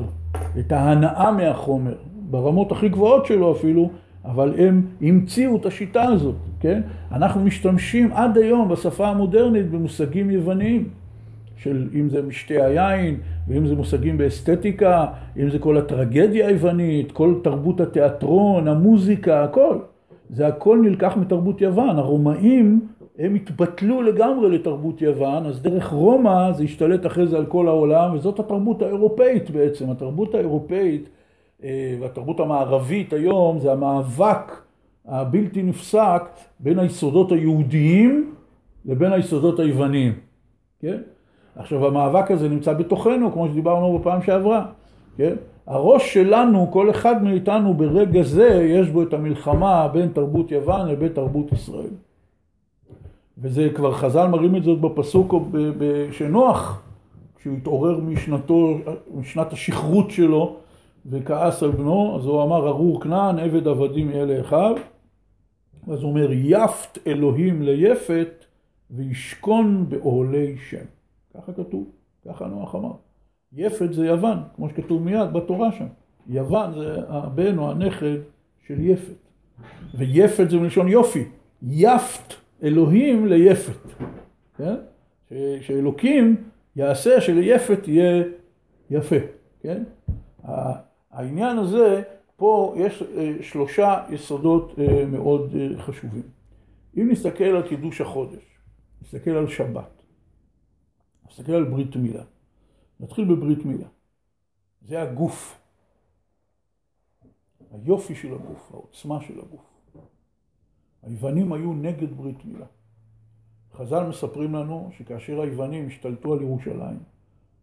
את ההנאה מהחומר, ברמות הכי גבוהות שלו אפילו, אבל הם המציאו את השיטה הזאת, כן? אנחנו משתמשים עד היום בשפה המודרנית במושגים יווניים, של אם זה משתי היין, ואם זה מושגים באסתטיקה, אם זה כל הטרגדיה היוונית, כל תרבות התיאטרון, המוזיקה, הכל. זה הכל נלקח מתרבות יוון. הרומאים, הם התבטלו לגמרי לתרבות יוון, אז דרך רומא זה השתלט אחרי זה על כל העולם, וזאת התרבות האירופאית בעצם. התרבות האירופאית אה, והתרבות המערבית היום זה המאבק הבלתי נפסק בין היסודות היהודיים לבין היסודות היווניים, כן? עכשיו המאבק הזה נמצא בתוכנו, כמו שדיברנו בפעם שעברה, כן? הראש שלנו, כל אחד מאיתנו ברגע זה, יש בו את המלחמה בין תרבות יוון לבין תרבות ישראל. וזה כבר חז"ל מראים את זאת בפסוק שנוח, כשהוא התעורר משנתו, משנת השכרות שלו וכעס על בנו, אז הוא אמר ארור כנען עבד עבדים יהיה לאחיו, אז הוא אומר יפת אלוהים ליפת וישכון באוהלי שם. ככה כתוב, ככה נוח אמר. יפת זה יוון, כמו שכתוב מיד בתורה שם. יוון זה הבן או הנכד של יפת. ויפת זה מלשון יופי. יפת אלוהים ליפת. כן? ש- שאלוקים יעשה שליפת יהיה יפה. כן? העניין הזה, פה יש אה, שלושה יסודות אה, מאוד אה, חשובים. אם נסתכל על קידוש החודש, נסתכל על שבת, נסתכל על ברית מילה. נתחיל בברית מילה. זה הגוף. היופי של הגוף, העוצמה של הגוף. היוונים היו נגד ברית מילה. חז"ל מספרים לנו שכאשר היוונים השתלטו על ירושלים,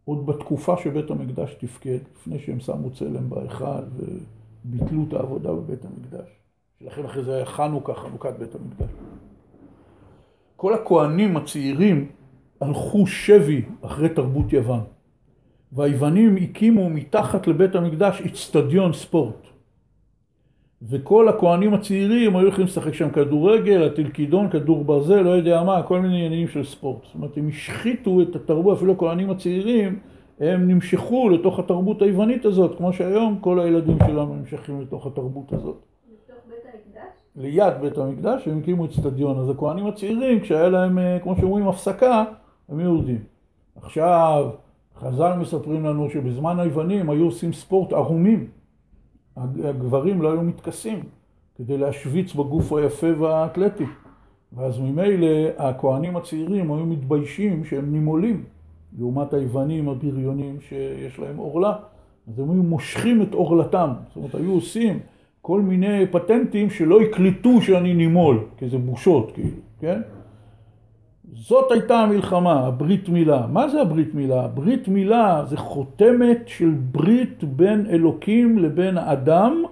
עוד בתקופה שבית המקדש תפקד, לפני שהם שמו צלם בהיכל וביטלו את העבודה בבית המקדש, שלכן אחרי זה היה חנוכה, חנוכת בית המקדש. כל הכוהנים הצעירים הלכו שבי אחרי תרבות יוון. והיוונים הקימו מתחת לבית המקדש אצטדיון ספורט. וכל הכוהנים הצעירים היו יכולים לשחק שם כדורגל, הטלקידון, כדור ברזל, לא יודע מה, כל מיני עניינים של ספורט. זאת אומרת, הם השחיתו את התרבות, אפילו הכוהנים הצעירים, הם נמשכו לתוך התרבות היוונית הזאת, כמו שהיום כל הילדים שלנו נמשכים לתוך התרבות הזאת. בתוך בית המקדש? ליד בית המקדש, הם הקימו אצטדיון. אז הכוהנים הצעירים, כשהיה להם, אה, כמו שאומרים, הפסקה, הם יורדים. עכשיו, חז"ל מספרים לנו שבזמן היוונים היו עושים ספורט ערומים. הגברים לא היו מתכסים כדי להשוויץ בגוף היפה והאתלטי. ואז ממילא הכוהנים הצעירים היו מתביישים שהם נימולים, לעומת היוונים הבריונים שיש להם עורלה. אז הם היו מושכים את עורלתם. זאת אומרת, היו עושים כל מיני פטנטים שלא יקלטו שאני נימול, כי זה בושות כאילו, כן? זאת הייתה המלחמה, הברית מילה. מה זה הברית מילה? ברית מילה זה חותמת של ברית בין אלוקים לבין האדם,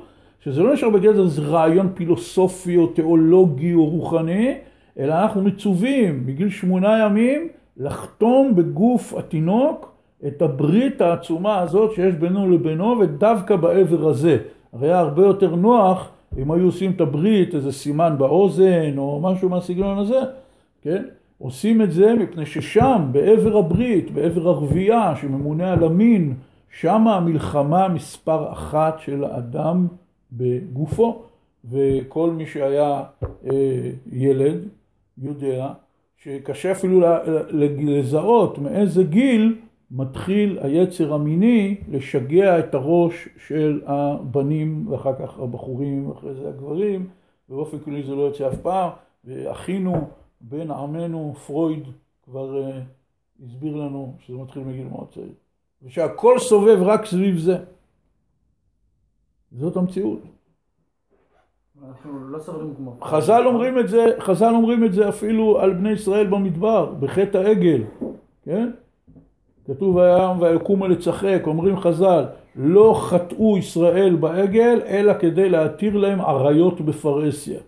שזה לא נשאר בגדר איזה רעיון פילוסופי או תיאולוגי או רוחני, אלא אנחנו מצווים מגיל שמונה ימים לחתום בגוף התינוק את הברית העצומה הזאת שיש בינו לבינו ודווקא בעבר הזה. הרי היה הרבה יותר נוח אם היו עושים את הברית, איזה סימן באוזן או משהו מהסגנון הזה, כן? עושים את זה מפני ששם, בעבר הברית, בעבר הרבייה, שממונה על המין, שם המלחמה מספר אחת של האדם בגופו. וכל מי שהיה אה, ילד יודע שקשה אפילו לזהות מאיזה גיל מתחיל היצר המיני לשגע את הראש של הבנים ואחר כך הבחורים ואחרי זה הגברים ובאופן כללי זה לא יוצא אף פעם ואחינו בן עמנו פרויד כבר uh, הסביר לנו שזה מתחיל מגיל מאוד צעיר ושהכל סובב רק סביב זה זאת המציאות לא. חז"ל אומרים את זה, חז"ל אומרים את זה אפילו על בני ישראל במדבר, בחטא העגל, כן? כתוב ויעם ויקומו לצחק, אומרים חז"ל, לא חטאו ישראל בעגל, אלא כדי להתיר להם עריות בפרהסיה.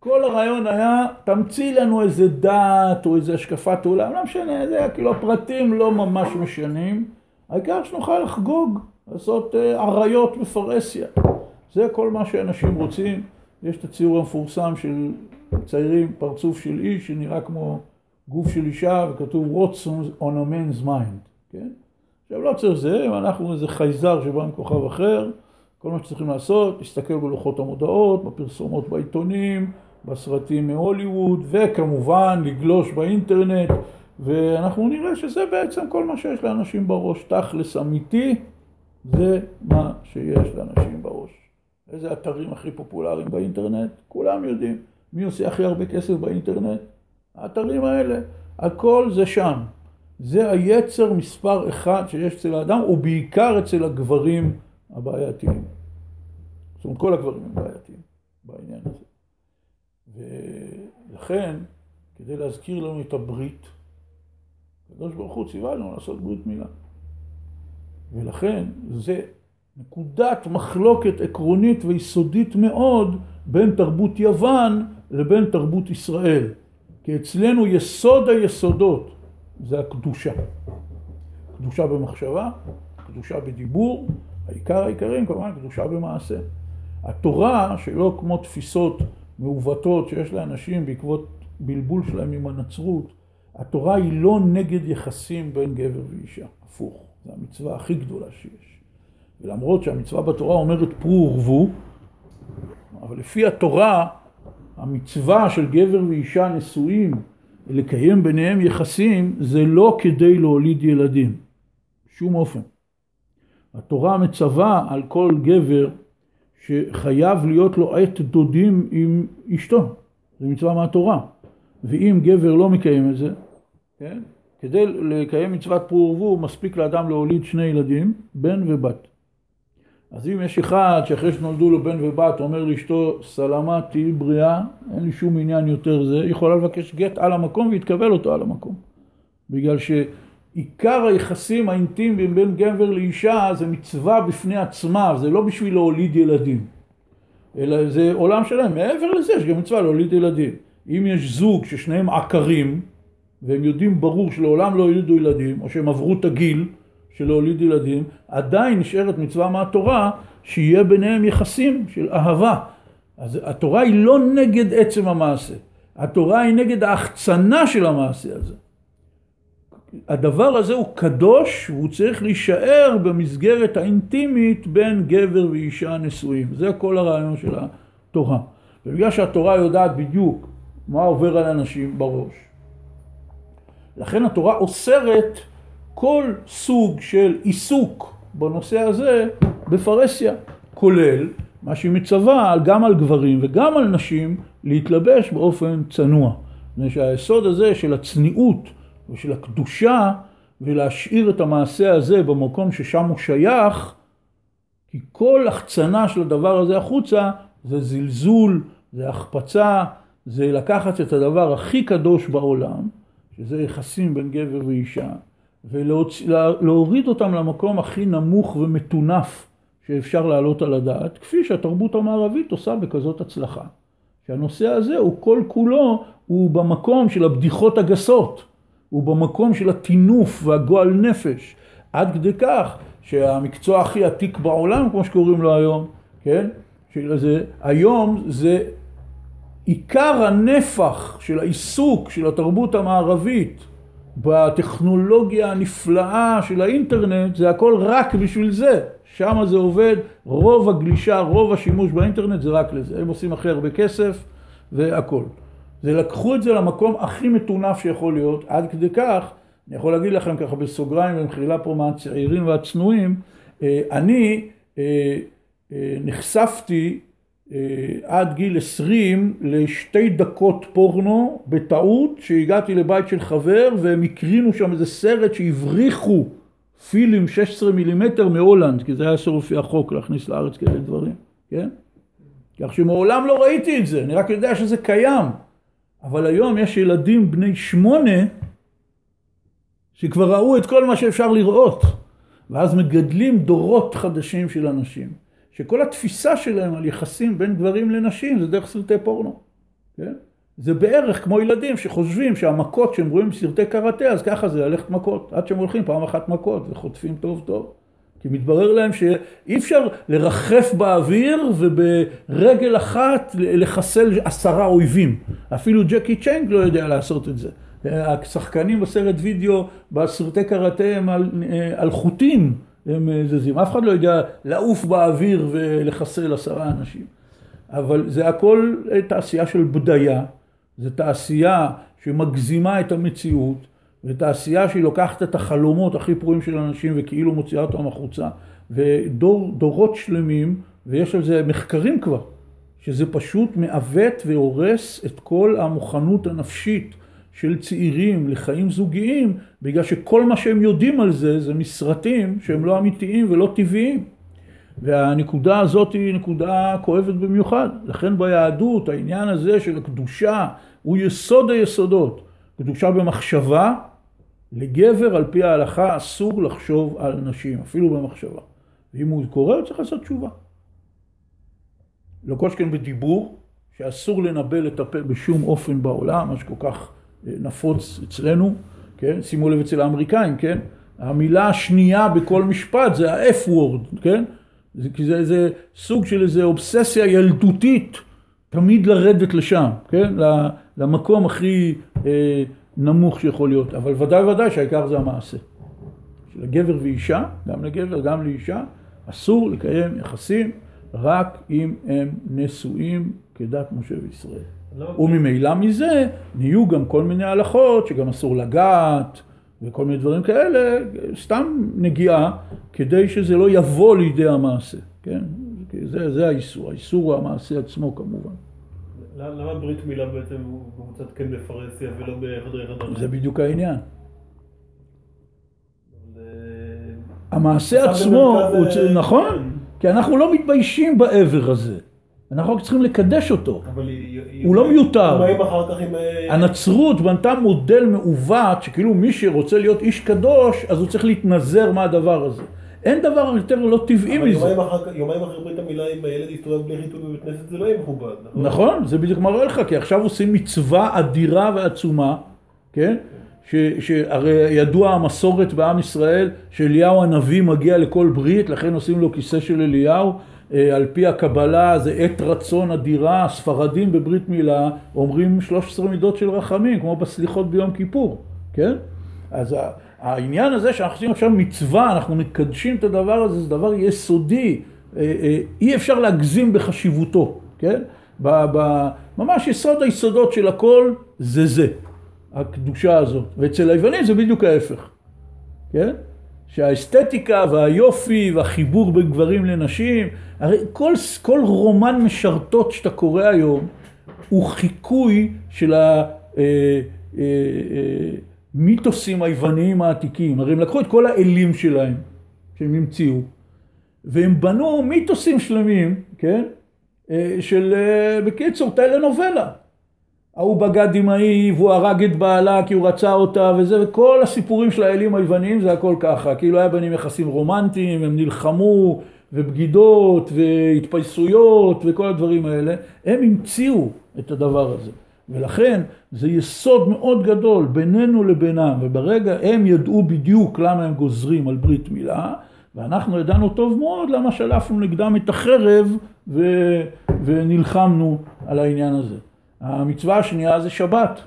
כל הרעיון היה, תמציא לנו איזה דת או איזה השקפת עולם, לא משנה, זה היה כאילו הפרטים לא ממש משנים, העיקר שנוכל לחגוג, לעשות אה, עריות בפרהסיה. זה כל מה שאנשים רוצים. יש את הציור המפורסם של ציירים, פרצוף של איש שנראה כמו גוף של אישה וכתוב What's on a man's mind, כן? עכשיו לא צריך זה, אם אנחנו איזה חייזר שבא מכוכב אחר, כל מה שצריכים לעשות, להסתכל בלוחות המודעות, בפרסומות בעיתונים, בסרטים מהוליווד, וכמובן לגלוש באינטרנט, ואנחנו נראה שזה בעצם כל מה שיש לאנשים בראש. תכלס אמיתי, זה מה שיש לאנשים בראש. איזה אתרים הכי פופולריים באינטרנט? כולם יודעים. מי עושה הכי הרבה כסף באינטרנט? האתרים האלה. הכל זה שם. זה היצר מספר אחד שיש אצל האדם, ובעיקר אצל הגברים הבעייתיים. זאת אומרת, כל הגברים הם בעייתיים בעניין הזה. ולכן, כדי להזכיר לנו את הברית, הקדוש ברוך הוא ציווה לנו לעשות ברית מילה. ולכן זה נקודת מחלוקת עקרונית ויסודית מאוד בין תרבות יוון לבין תרבות ישראל. כי אצלנו יסוד היסודות זה הקדושה. קדושה במחשבה, קדושה בדיבור, העיקר העיקרים כמובן קדושה במעשה. התורה, שלא כמו תפיסות מעוותות שיש לאנשים בעקבות בלבול שלהם עם הנצרות, התורה היא לא נגד יחסים בין גבר ואישה, הפוך, זו המצווה הכי גדולה שיש. ולמרות שהמצווה בתורה אומרת פרו ורבו, אבל לפי התורה המצווה של גבר ואישה נשואים לקיים ביניהם יחסים זה לא כדי להוליד ילדים, שום אופן. התורה מצווה על כל גבר שחייב להיות לו עת דודים עם אשתו, זה מצווה מהתורה. ואם גבר לא מקיים את זה, כן? כדי לקיים מצוות פרו ורבו מספיק לאדם להוליד שני ילדים, בן ובת. אז אם יש אחד שאחרי שנולדו לו בן ובת אומר לאשתו סלמה תהיי בריאה, אין לי שום עניין יותר זה, היא יכולה לבקש גט על המקום ויתקבל אותו על המקום. בגלל שעיקר היחסים האינטימיים בין גבר לאישה זה מצווה בפני עצמה, זה לא בשביל להוליד ילדים. אלא זה עולם שלם, מעבר לזה יש גם מצווה להוליד ילדים. אם יש זוג ששניהם עקרים, והם יודעים ברור שלעולם לא יולידו ילדים, או שהם עברו את הגיל, של להוליד ילדים, עדיין נשארת מצווה מהתורה שיהיה ביניהם יחסים של אהבה. אז התורה היא לא נגד עצם המעשה, התורה היא נגד ההחצנה של המעשה הזה. הדבר הזה הוא קדוש והוא צריך להישאר במסגרת האינטימית בין גבר ואישה נשואים. זה כל הרעיון של התורה. ובגלל שהתורה יודעת בדיוק מה עובר על אנשים בראש, לכן התורה אוסרת כל סוג של עיסוק בנושא הזה בפרהסיה, כולל מה שהיא מצווה גם על גברים וגם על נשים להתלבש באופן צנוע. מפני שהיסוד הזה של הצניעות ושל הקדושה ולהשאיר את המעשה הזה במקום ששם הוא שייך, כי כל החצנה של הדבר הזה החוצה זה זלזול, זה החפצה, זה לקחת את הדבר הכי קדוש בעולם, שזה יחסים בין גבר ואישה, ולהוריד אותם למקום הכי נמוך ומטונף שאפשר להעלות על הדעת, כפי שהתרבות המערבית עושה בכזאת הצלחה. שהנושא הזה הוא כל כולו, הוא במקום של הבדיחות הגסות, הוא במקום של הטינוף והגועל נפש, עד כדי כך שהמקצוע הכי עתיק בעולם, כמו שקוראים לו היום, כן? שזה, היום זה עיקר הנפח של העיסוק של התרבות המערבית בטכנולוגיה הנפלאה של האינטרנט, זה הכל רק בשביל זה. שם זה עובד, רוב הגלישה, רוב השימוש באינטרנט זה רק לזה. הם עושים הכי הרבה כסף והכל. זה לקחו את זה למקום הכי מטונף שיכול להיות, עד כדי כך אני יכול להגיד לכם ככה בסוגריים, במחילה פה מהצעירים והצנועים, אה, אני אה, אה, נחשפתי עד גיל 20 לשתי דקות פורנו בטעות שהגעתי לבית של חבר והם הקרינו שם איזה סרט שהבריחו פילים 16 מילימטר מהולנד כי זה היה אסור לפי החוק להכניס לארץ כאלה דברים, כן? כך שמעולם לא ראיתי את זה, אני רק יודע שזה קיים אבל היום יש ילדים בני שמונה שכבר ראו את כל מה שאפשר לראות ואז מגדלים דורות חדשים של אנשים שכל התפיסה שלהם על יחסים בין גברים לנשים זה דרך סרטי פורנו, כן? זה בערך כמו ילדים שחושבים שהמכות שהם רואים בסרטי קראטה אז ככה זה ללכת מכות עד שהם הולכים פעם אחת מכות וחוטפים טוב טוב כי מתברר להם שאי אפשר לרחף באוויר וברגל אחת לחסל עשרה אויבים אפילו ג'קי צ'נג לא יודע לעשות את זה השחקנים בסרט וידאו בסרטי קראטה הם על, על חוטים הם זזים. אף אחד לא יודע לעוף באוויר ולחסל עשרה אנשים. אבל זה הכל תעשייה של בדיה, זה תעשייה שמגזימה את המציאות, ותעשייה שהיא לוקחת את החלומות הכי פרועים של אנשים וכאילו מוציאה אותם החוצה, ודורות שלמים, ויש על זה מחקרים כבר, שזה פשוט מעוות והורס את כל המוכנות הנפשית של צעירים לחיים זוגיים, בגלל שכל מה שהם יודעים על זה, זה מסרטים שהם לא אמיתיים ולא טבעיים. והנקודה הזאת היא נקודה כואבת במיוחד. לכן ביהדות העניין הזה של הקדושה הוא יסוד היסודות. קדושה במחשבה, לגבר על פי ההלכה אסור לחשוב על נשים, אפילו במחשבה. ואם הוא קורא הוא צריך לעשות תשובה. לא כל שכן בדיבור, שאסור לנבל את הפה בשום אופן בעולם, מה שכל כך נפוץ אצלנו, כן? שימו לב אצל האמריקאים, כן? המילה השנייה בכל משפט זה ה-F word, כן? זה, כי זה איזה סוג של איזה אובססיה ילדותית תמיד לרדת לשם, כן? למקום הכי אה, נמוך שיכול להיות, אבל ודאי וודאי שהעיקר זה המעשה. לגבר ואישה, גם לגבר, גם לאישה, אסור לקיים יחסים רק אם הם נשואים כדת משה וישראל. וממילא מזה נהיו גם כל מיני הלכות שגם אסור לגעת וכל מיני דברים כאלה, סתם נגיעה כדי שזה לא יבוא לידי המעשה, כן? זה, זה האיסור, האיסור הוא המעשה עצמו כמובן. למה ברית מילה בעצם הוא קבוצת כן בפרהסיה ולא בחדרי חדרים? זה בדיוק העניין. המעשה עצמו, הוא, נכון, כי אנחנו לא מתביישים בעבר הזה. אנחנו רק צריכים לקדש אותו, הוא לא מיותר. עם... הנצרות בנתה מודל מעוות שכאילו מי שרוצה להיות איש קדוש אז הוא צריך להתנזר מהדבר הזה. אין דבר יותר לא טבעי מזה. אבל יומיים אחרי ברית המילה אם הילד יסתובב בלי חיתול בבית כנסת זה לא יהיה מכובד. נכון, זה בדיוק מראה לך, כי עכשיו עושים מצווה אדירה ועצומה, כן? שהרי ידוע המסורת בעם ישראל שאליהו הנביא מגיע לכל ברית, לכן עושים לו כיסא של אליהו. אה, על פי הקבלה זה עת רצון אדירה, הספרדים בברית מילה אומרים 13 מידות של רחמים, כמו בסליחות ביום כיפור, כן? אז העניין הזה שאנחנו עושים עכשיו מצווה, אנחנו מקדשים את הדבר הזה, זה דבר יסודי, אה, אה, אי אפשר להגזים בחשיבותו, כן? ממש יסוד היסודות של הכל זה זה, הקדושה הזאת, ואצל היוונים זה בדיוק ההפך, כן? שהאסתטיקה והיופי והחיבור בין גברים לנשים, הרי כל, כל רומן משרתות שאתה קורא היום הוא חיקוי של המיתוסים היווניים העתיקים. הרי הם לקחו את כל האלים שלהם שהם המציאו והם בנו מיתוסים שלמים, כן? של בקיצור טלנובלה. ההוא בגד עם ההיא והוא הרג את בעלה כי הוא רצה אותה וזה, וכל הסיפורים של האלים היווניים זה הכל ככה, כאילו היה ביניהם יחסים רומנטיים, הם נלחמו, ובגידות, והתפייסויות, וכל הדברים האלה, הם המציאו את הדבר הזה. ולכן זה יסוד מאוד גדול בינינו לבינם, וברגע הם ידעו בדיוק למה הם גוזרים על ברית מילה, ואנחנו ידענו טוב מאוד למה שלפנו נגדם את החרב ו... ונלחמנו על העניין הזה. המצווה השנייה זה שבת.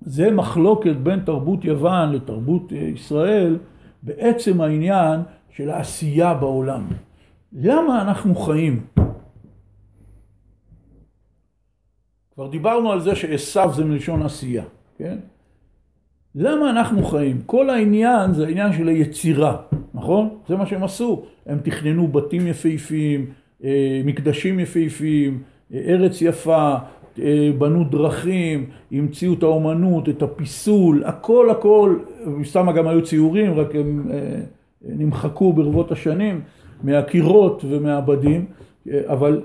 זה מחלוקת בין תרבות יוון לתרבות ישראל בעצם העניין של העשייה בעולם. למה אנחנו חיים? כבר דיברנו על זה שעשו זה מלשון עשייה, כן? למה אנחנו חיים? כל העניין זה העניין של היצירה, נכון? זה מה שהם עשו. הם תכננו בתים יפהפיים, אה, מקדשים יפהפיים, אה, ארץ יפה, אה, בנו דרכים, המציאו את האומנות, את הפיסול, הכל הכל, מסתם גם היו ציורים, רק הם נמחקו ברבות השנים מהקירות ומהבדים, אבל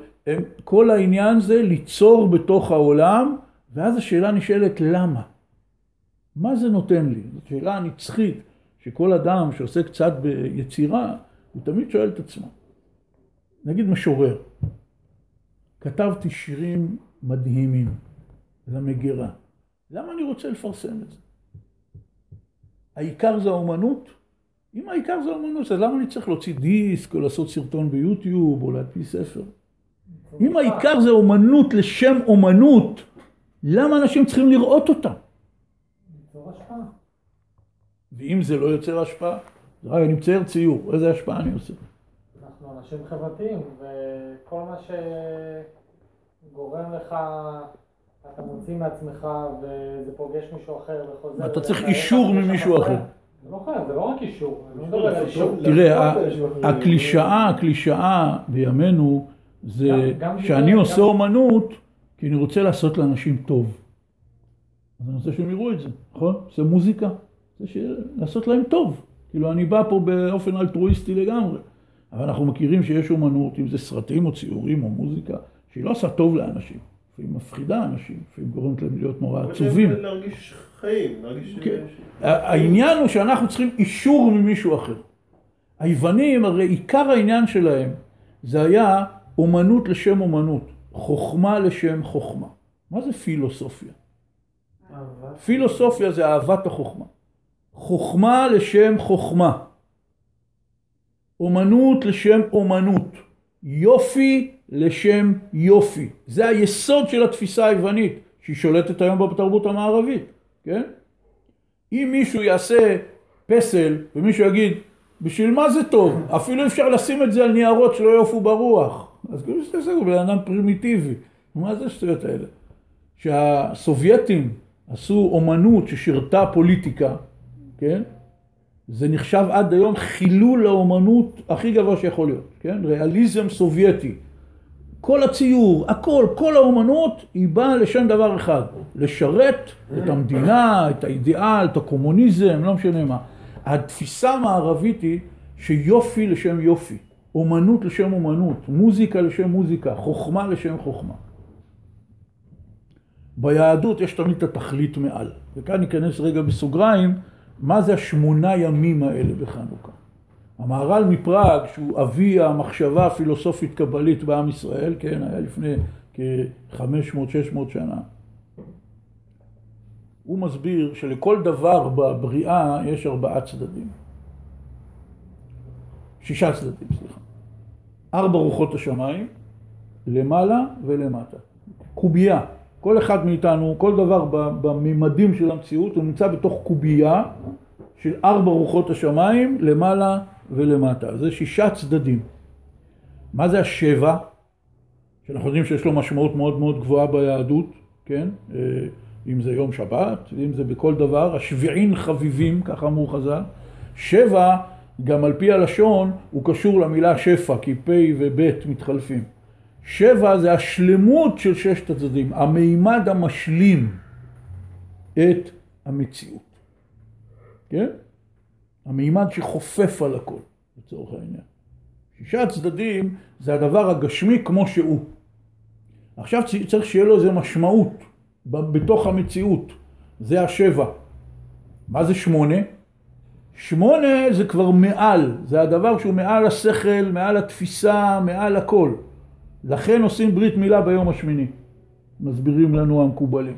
כל העניין זה ליצור בתוך העולם, ואז השאלה נשאלת למה? מה זה נותן לי? זאת שאלה נצחית, שכל אדם שעושה קצת ביצירה, הוא תמיד שואל את עצמו. נגיד משורר, כתבתי שירים מדהימים למגירה, למה אני רוצה לפרסם את זה? העיקר זה האומנות? אם העיקר זה האומנות, אז למה אני צריך להוציא דיסק או לעשות סרטון ביוטיוב או להדפיס ספר? אם העיקר זה אומנות לשם אומנות, למה אנשים צריכים לראות אותה? ואם זה לא יוצר השפעה, רק אני מצייר ציור, איזה השפעה אני עושה? אנחנו אנשים חברתיים, וכל מה שגורם לך, אתה מוציא מעצמך, וזה פוגש מישהו אחר וחוזר. אתה צריך אישור ממישהו אחר. זה לא חייב, זה לא רק אישור. תראה, הקלישאה, הקלישאה בימינו זה שאני עושה אומנות כי אני רוצה לעשות לאנשים טוב. אז אני רוצה שהם יראו את זה, נכון? זה מוזיקה, זה לעשות להם טוב. כאילו אני בא פה באופן אלטרואיסטי לגמרי. אבל אנחנו מכירים שיש אומנות, אם זה סרטים או ציורים או מוזיקה, שהיא לא עושה טוב לאנשים. לפעמים מפחידה אנשים, לפעמים גורמת להם להיות נורא עצובים. להרגיש חיים, להרגיש... כן. העניין הוא שאנחנו צריכים אישור ממישהו אחר. היוונים, הרי עיקר העניין שלהם זה היה אומנות לשם אומנות, חוכמה לשם חוכמה. מה זה פילוסופיה? פילוסופיה זה אהבת החוכמה. חוכמה לשם חוכמה. אומנות לשם אומנות. יופי לשם יופי. זה היסוד של התפיסה היוונית, שהיא שולטת היום בתרבות המערבית, כן? אם מישהו יעשה פסל ומישהו יגיד, בשביל מה זה טוב? אפילו אפשר לשים את זה על ניירות שלא יעופו ברוח. אז כאילו שזה בן אדם פרימיטיבי. מה זה השטויות האלה? שהסובייטים עשו אומנות ששירתה פוליטיקה, כן? זה נחשב עד היום חילול האומנות הכי גבוה שיכול להיות, כן? ריאליזם סובייטי. כל הציור, הכל, כל האומנות היא באה לשם דבר אחד, לשרת את המדינה, את האידיאל, את הקומוניזם, לא משנה מה. התפיסה המערבית היא שיופי לשם יופי, אומנות לשם אומנות, מוזיקה לשם מוזיקה, חוכמה לשם חוכמה. ביהדות יש תמיד את התכלית מעל, וכאן ניכנס רגע בסוגריים מה זה השמונה ימים האלה בחנוכה? המהר"ל מפראג, שהוא אבי המחשבה הפילוסופית קבלית בעם ישראל, כן, היה לפני כ-500-600 שנה. הוא מסביר שלכל דבר בבריאה יש ארבעה צדדים. שישה צדדים, סליחה. ארבע רוחות השמיים, למעלה ולמטה. קובייה. כל אחד מאיתנו, כל דבר בממדים של המציאות, הוא נמצא בתוך קובייה של ארבע רוחות השמיים, למעלה ולמטה. זה שישה צדדים. מה זה השבע? שאנחנו יודעים שיש לו משמעות מאוד מאוד גבוהה ביהדות, כן? אה, אם זה יום שבת, ואם זה בכל דבר, השביעין חביבים, ככה אמרו חז"ל. שבע, גם על פי הלשון, הוא קשור למילה שפע, כי פ' וב' מתחלפים. שבע זה השלמות של ששת הצדדים, המימד המשלים את המציאות. כן? המימד שחופף על הכל, לצורך העניין. שישה צדדים זה הדבר הגשמי כמו שהוא. עכשיו צריך שיהיה לו איזה משמעות בתוך המציאות, זה השבע. מה זה שמונה? שמונה זה כבר מעל, זה הדבר שהוא מעל השכל, מעל התפיסה, מעל הכל. לכן עושים ברית מילה ביום השמיני, מסבירים לנו המקובלים.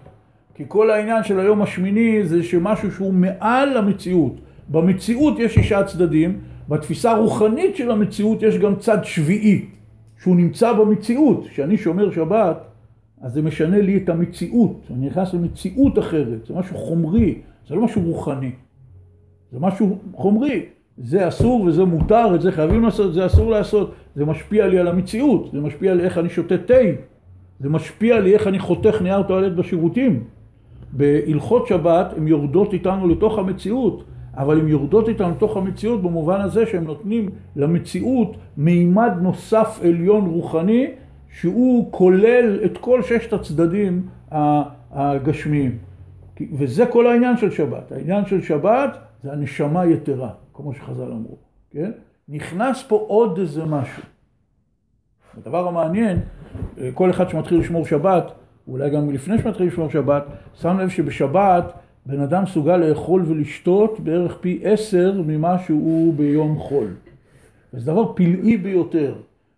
כי כל העניין של היום השמיני זה שמשהו שהוא מעל המציאות. במציאות יש שישה צדדים, בתפיסה הרוחנית של המציאות יש גם צד שביעי, שהוא נמצא במציאות. כשאני שומר שבת, אז זה משנה לי את המציאות. אני נכנס למציאות אחרת, זה משהו חומרי, זה לא משהו רוחני. זה משהו חומרי. זה אסור וזה מותר, את זה חייבים לעשות, זה אסור לעשות. זה משפיע לי על המציאות, זה משפיע לי איך אני שותה תה, זה משפיע לי איך אני חותך נייר טואלט בשירותים. בהלכות שבת הן יורדות איתנו לתוך המציאות, אבל הן יורדות איתנו לתוך המציאות במובן הזה שהן נותנים למציאות מימד נוסף עליון רוחני שהוא כולל את כל ששת הצדדים הגשמיים. וזה כל העניין של שבת. העניין של שבת זה הנשמה יתרה, כמו שחז"ל אמרו, כן? נכנס פה עוד איזה משהו. הדבר המעניין, כל אחד שמתחיל לשמור שבת, אולי גם לפני שמתחיל לשמור שבת, שם לב שבשבת בן אדם מסוגל לאכול ולשתות בערך פי עשר ממה שהוא ביום חול. זה דבר פלאי ביותר.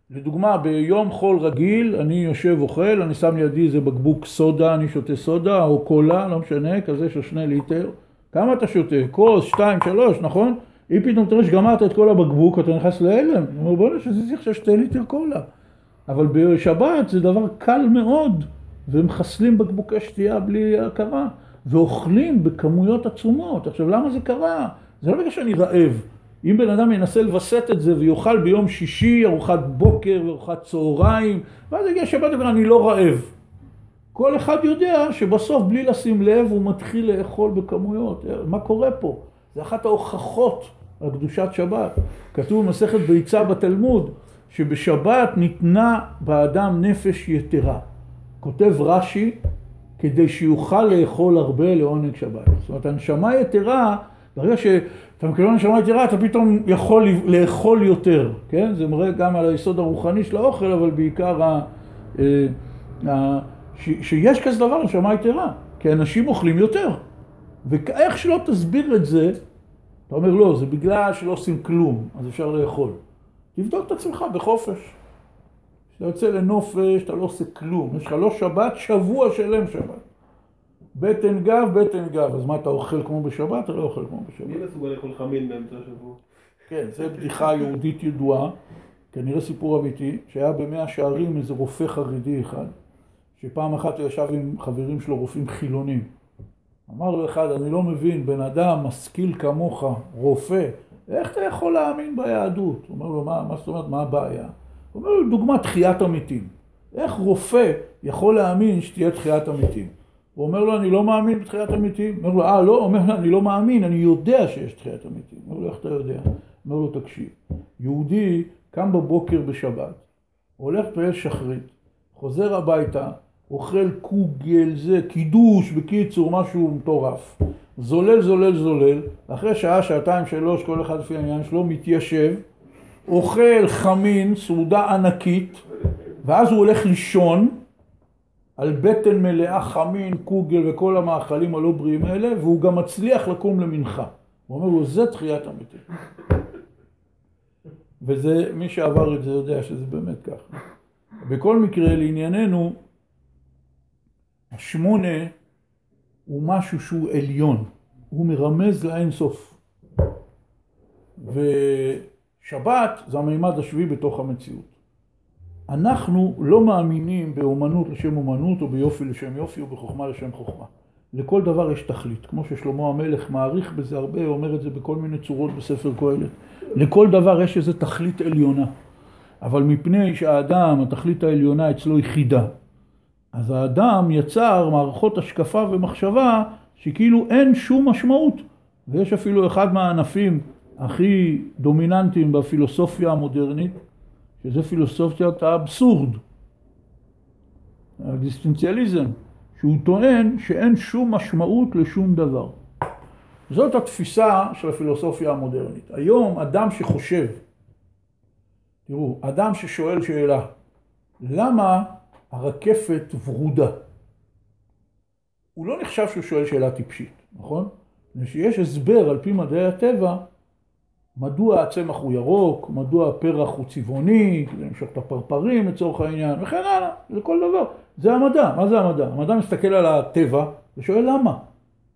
לדוגמה, ביום חול רגיל, אני יושב אוכל, אני שם לידי איזה בקבוק סודה, אני שותה סודה, או קולה, לא משנה, כזה של שני ליטר. כמה אתה שותה? כוס, שתיים, שלוש, נכון? אם פתאום תראה שגמרת את כל הבקבוק, אתה נכנס להלם. הוא אומר, בוא'נה, שזיתי עכשיו שתי ליטר קולה. אבל בשבת זה דבר קל מאוד, ומחסלים בקבוקי שתייה בלי הכרה, ואוכלים בכמויות עצומות. עכשיו, למה זה קרה? זה לא בגלל שאני רעב. אם בן אדם ינסה לווסת את זה ויאכל ביום שישי ארוחת בוקר וארוחת צהריים, ואז יגיע שבת ואומר, אני לא רעב. כל אחד יודע שבסוף, בלי לשים לב, הוא מתחיל לאכול בכמויות. מה קורה פה? זה אחת ההוכחות על קדושת שבת. כתוב במסכת ביצה בתלמוד, שבשבת ניתנה באדם נפש יתרה. כותב רש"י, כדי שיוכל לאכול הרבה לעונג שבת. זאת אומרת, הנשמה יתרה, ברגע שאתה מקבל נשמה יתרה, אתה פתאום יכול לאכול יותר, כן? זה מראה גם על היסוד הרוחני של האוכל, אבל בעיקר ה... ש... שיש כזה דבר, נשמה יתרה, כי אנשים אוכלים יותר. ואיך שלא תסביר את זה, אתה אומר, לא, זה בגלל שלא עושים כלום, אז אפשר לאכול. תבדוק את עצמך בחופש. כשאתה יוצא לנופש, אתה לא עושה כלום. יש לך לא שבת, שבוע שלם שבת. בטן גב, בטן גב. אז מה, אתה אוכל כמו בשבת? אתה לא אוכל כמו בשבת. מי מסוגל לאכול חמין באמצע השבוע? כן, זו בדיחה יהודית ידועה, כנראה סיפור אמיתי, שהיה במאה שערים איזה רופא חרדי אחד, שפעם אחת הוא ישב עם חברים שלו, רופאים חילונים. אמר לו אחד, אני לא מבין, בן אדם משכיל כמוך, רופא, איך אתה יכול להאמין ביהדות? הוא אומר לו, מה, מה זאת אומרת, מה הבעיה? הוא אומר לו, דוגמה תחיית המתים. איך רופא יכול להאמין שתהיה תחיית המתים? הוא אומר לו, אני לא מאמין בתחיית המתים. אומר לו, אה, לא? אומר לו, אני לא מאמין, אני יודע שיש תחיית המתים. אומר לו, איך אתה יודע? אומר לו, תקשיב, יהודי קם בבוקר בשבת, הולך פעל שחרית, חוזר הביתה, אוכל קוגל, זה, קידוש, בקיצור, משהו מטורף. זולל, זולל, זולל, אחרי שעה, שעתיים, שלוש, כל אחד לפי העניין שלו, מתיישב, אוכל חמין, סעודה ענקית, ואז הוא הולך לישון על בטן מלאה חמין, קוגל וכל המאכלים הלא בריאים האלה, והוא גם מצליח לקום למנחה. הוא אומר לו, זה תחיית המתים. וזה, מי שעבר את זה יודע שזה באמת ככה. בכל מקרה, לענייננו, השמונה הוא משהו שהוא עליון, הוא מרמז לאין סוף. ושבת זה המימד השביעי בתוך המציאות. אנחנו לא מאמינים באומנות לשם אומנות, או ביופי לשם יופי, או בחוכמה לשם חוכמה. לכל דבר יש תכלית, כמו ששלמה המלך מעריך בזה הרבה, אומר את זה בכל מיני צורות בספר קהלת. לכל דבר יש איזו תכלית עליונה. אבל מפני שהאדם, התכלית העליונה אצלו היא חידה. אז האדם יצר מערכות השקפה ומחשבה שכאילו אין שום משמעות. ויש אפילו אחד מהענפים הכי דומיננטיים בפילוסופיה המודרנית, שזה פילוסופיית האבסורד, האקזיסטנציאליזם, שהוא טוען שאין שום משמעות לשום דבר. זאת התפיסה של הפילוסופיה המודרנית. היום אדם שחושב, תראו, אדם ששואל שאלה, למה הרקפת ורודה? הוא לא נחשב שהוא שואל שאלה טיפשית, נכון? שיש הסבר על פי מדעי הטבע מדוע הצמח הוא ירוק, מדוע הפרח הוא צבעוני, כדי למשוך את הפרפרים לצורך העניין, וכן הלאה, זה כל דבר. זה המדע, מה זה המדע? המדע מסתכל על הטבע ושואל למה,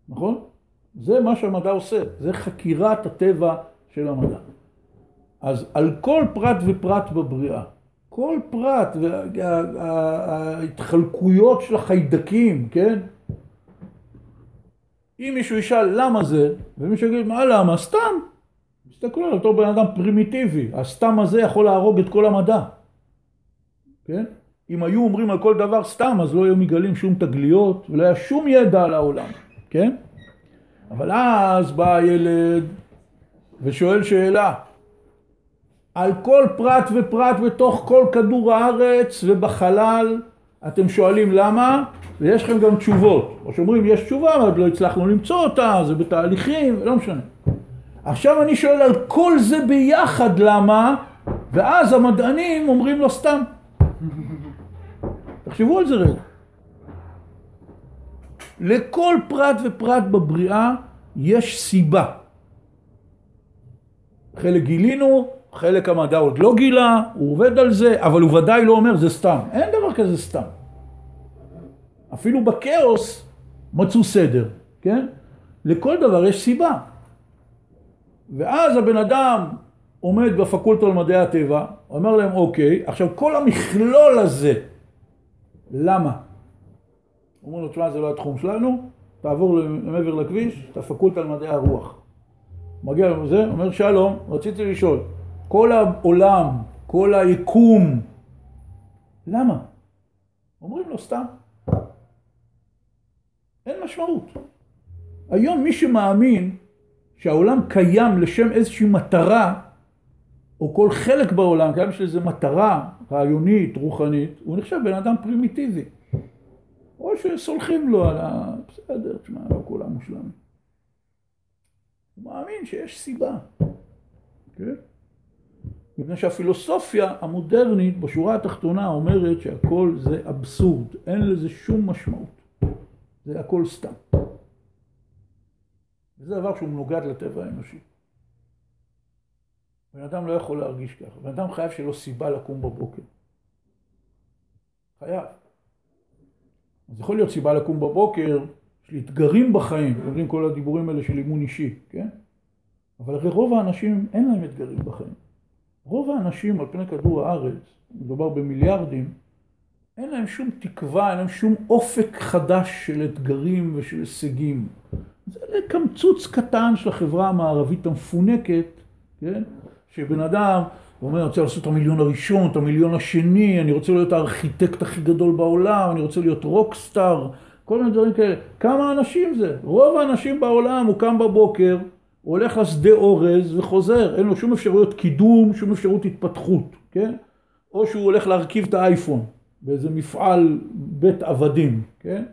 נכון? זה מה שהמדע עושה, זה חקירת הטבע של המדע. אז על כל פרט ופרט בבריאה, כל פרט וההתחלקויות של החיידקים, כן? אם מישהו ישאל למה זה, ומישהו יגיד מה למה? סתם. תסתכלו על אותו בן אדם פרימיטיבי, הסתם הזה יכול להרוג את כל המדע. כן? אם היו אומרים על כל דבר סתם, אז לא היו מגלים שום תגליות, ולא היה שום ידע על העולם, כן? אבל אז בא הילד ושואל שאלה, על כל פרט ופרט בתוך כל כדור הארץ ובחלל, אתם שואלים למה, ויש לכם גם תשובות. או שאומרים, יש תשובה, אבל לא הצלחנו למצוא אותה, זה בתהליכים, לא משנה. עכשיו אני שואל על כל זה ביחד למה, ואז המדענים אומרים לו סתם. תחשבו על זה רגע. לכל פרט ופרט בבריאה יש סיבה. חלק גילינו, חלק המדע עוד לא גילה, הוא עובד על זה, אבל הוא ודאי לא אומר זה סתם. אין דבר כזה סתם. אפילו בכאוס מצאו סדר, כן? לכל דבר יש סיבה. ואז הבן אדם עומד בפקולטה למדעי הטבע, אומר להם אוקיי, עכשיו כל המכלול הזה, למה? אומרים לו, תשמע, זה לא התחום שלנו, תעבור מעבר לכביש, את הפקולטה למדעי הרוח. מגיע לנו זה, אומר שלום, רציתי לשאול, כל העולם, כל היקום, למה? אומרים לו סתם. אין משמעות. היום מי שמאמין שהעולם קיים לשם איזושהי מטרה, או כל חלק בעולם קיים של איזו מטרה רעיונית, רוחנית, הוא נחשב בן אדם פרימיטיבי. או שסולחים לו על ה... בסדר, תשמע, לא כולם מושלמים. הוא מאמין שיש סיבה. כן? מפני שהפילוסופיה המודרנית בשורה התחתונה אומרת שהכל זה אבסורד, אין לזה שום משמעות. זה הכל סתם. וזה דבר שהוא מנוגד לטבע האנושי. בן אדם לא יכול להרגיש ככה. בן אדם חייב לו סיבה לקום בבוקר. חייב. אז יכול להיות סיבה לקום בבוקר, יש לי אתגרים בחיים, יודעים כל הדיבורים האלה של אימון אישי, כן? אבל הרי רוב האנשים אין להם אתגרים בחיים. רוב האנשים על פני כדור הארץ, מדובר במיליארדים, אין להם שום תקווה, אין להם שום אופק חדש של אתגרים ושל הישגים. זה קמצוץ קטן של החברה המערבית המפונקת, כן? שבן אדם אומר, אני רוצה לעשות את המיליון הראשון, את המיליון השני, אני רוצה להיות הארכיטקט הכי גדול בעולם, אני רוצה להיות רוקסטאר, כל מיני דברים כאלה. כמה אנשים זה? רוב האנשים בעולם, הוא קם בבוקר, הוא הולך לשדה אורז וחוזר, אין לו שום אפשרויות קידום, שום אפשרות התפתחות, כן? או שהוא הולך להרכיב את האייפון באיזה מפעל בית עבדים, כן?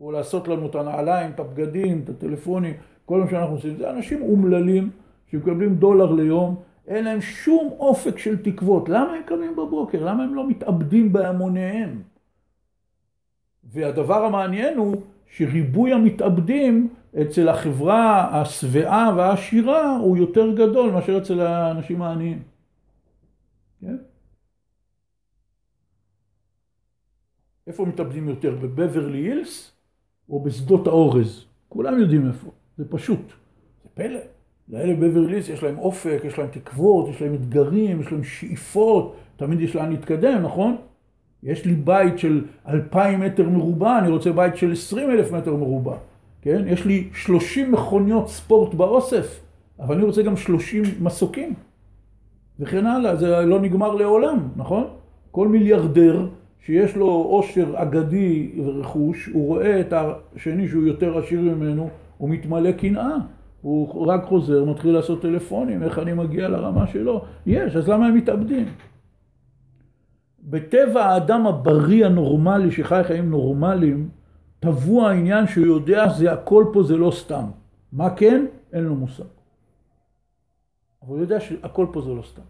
או לעשות לנו את הנעליים, את הבגדים, את הטלפונים, כל מה שאנחנו עושים. זה אנשים אומללים שמקבלים דולר ליום, אין להם שום אופק של תקוות. למה הם קמים בבוקר? למה הם לא מתאבדים בהמוניהם? והדבר המעניין הוא שריבוי המתאבדים אצל החברה השבעה והעשירה הוא יותר גדול מאשר אצל האנשים העניים. כן? איפה מתאבדים יותר? בבברלי הילס או בשדות האורז? כולם יודעים איפה, זה פשוט. זה פלא. לאלה בבברלי הילס יש להם אופק, יש להם תקוות, יש להם אתגרים, יש להם שאיפות, תמיד יש לאן להתקדם, נכון? יש לי בית של אלפיים מטר מרובע, אני רוצה בית של עשרים אלף מטר מרובע. כן? יש לי 30 מכוניות ספורט באוסף, אבל אני רוצה גם 30 מסוקים. וכן הלאה, זה לא נגמר לעולם, נכון? כל מיליארדר שיש לו עושר אגדי ורכוש, הוא רואה את השני שהוא יותר עשיר ממנו, הוא מתמלא קנאה. הוא רק חוזר, מתחיל לעשות טלפונים, איך אני מגיע לרמה שלו? יש, אז למה הם מתאבדים? בטבע האדם הבריא הנורמלי שחי חיים נורמליים, טבוע העניין שהוא יודע זה הכל פה זה לא סתם. מה כן? אין לו מושג. אבל הוא יודע שהכל פה זה לא סתם.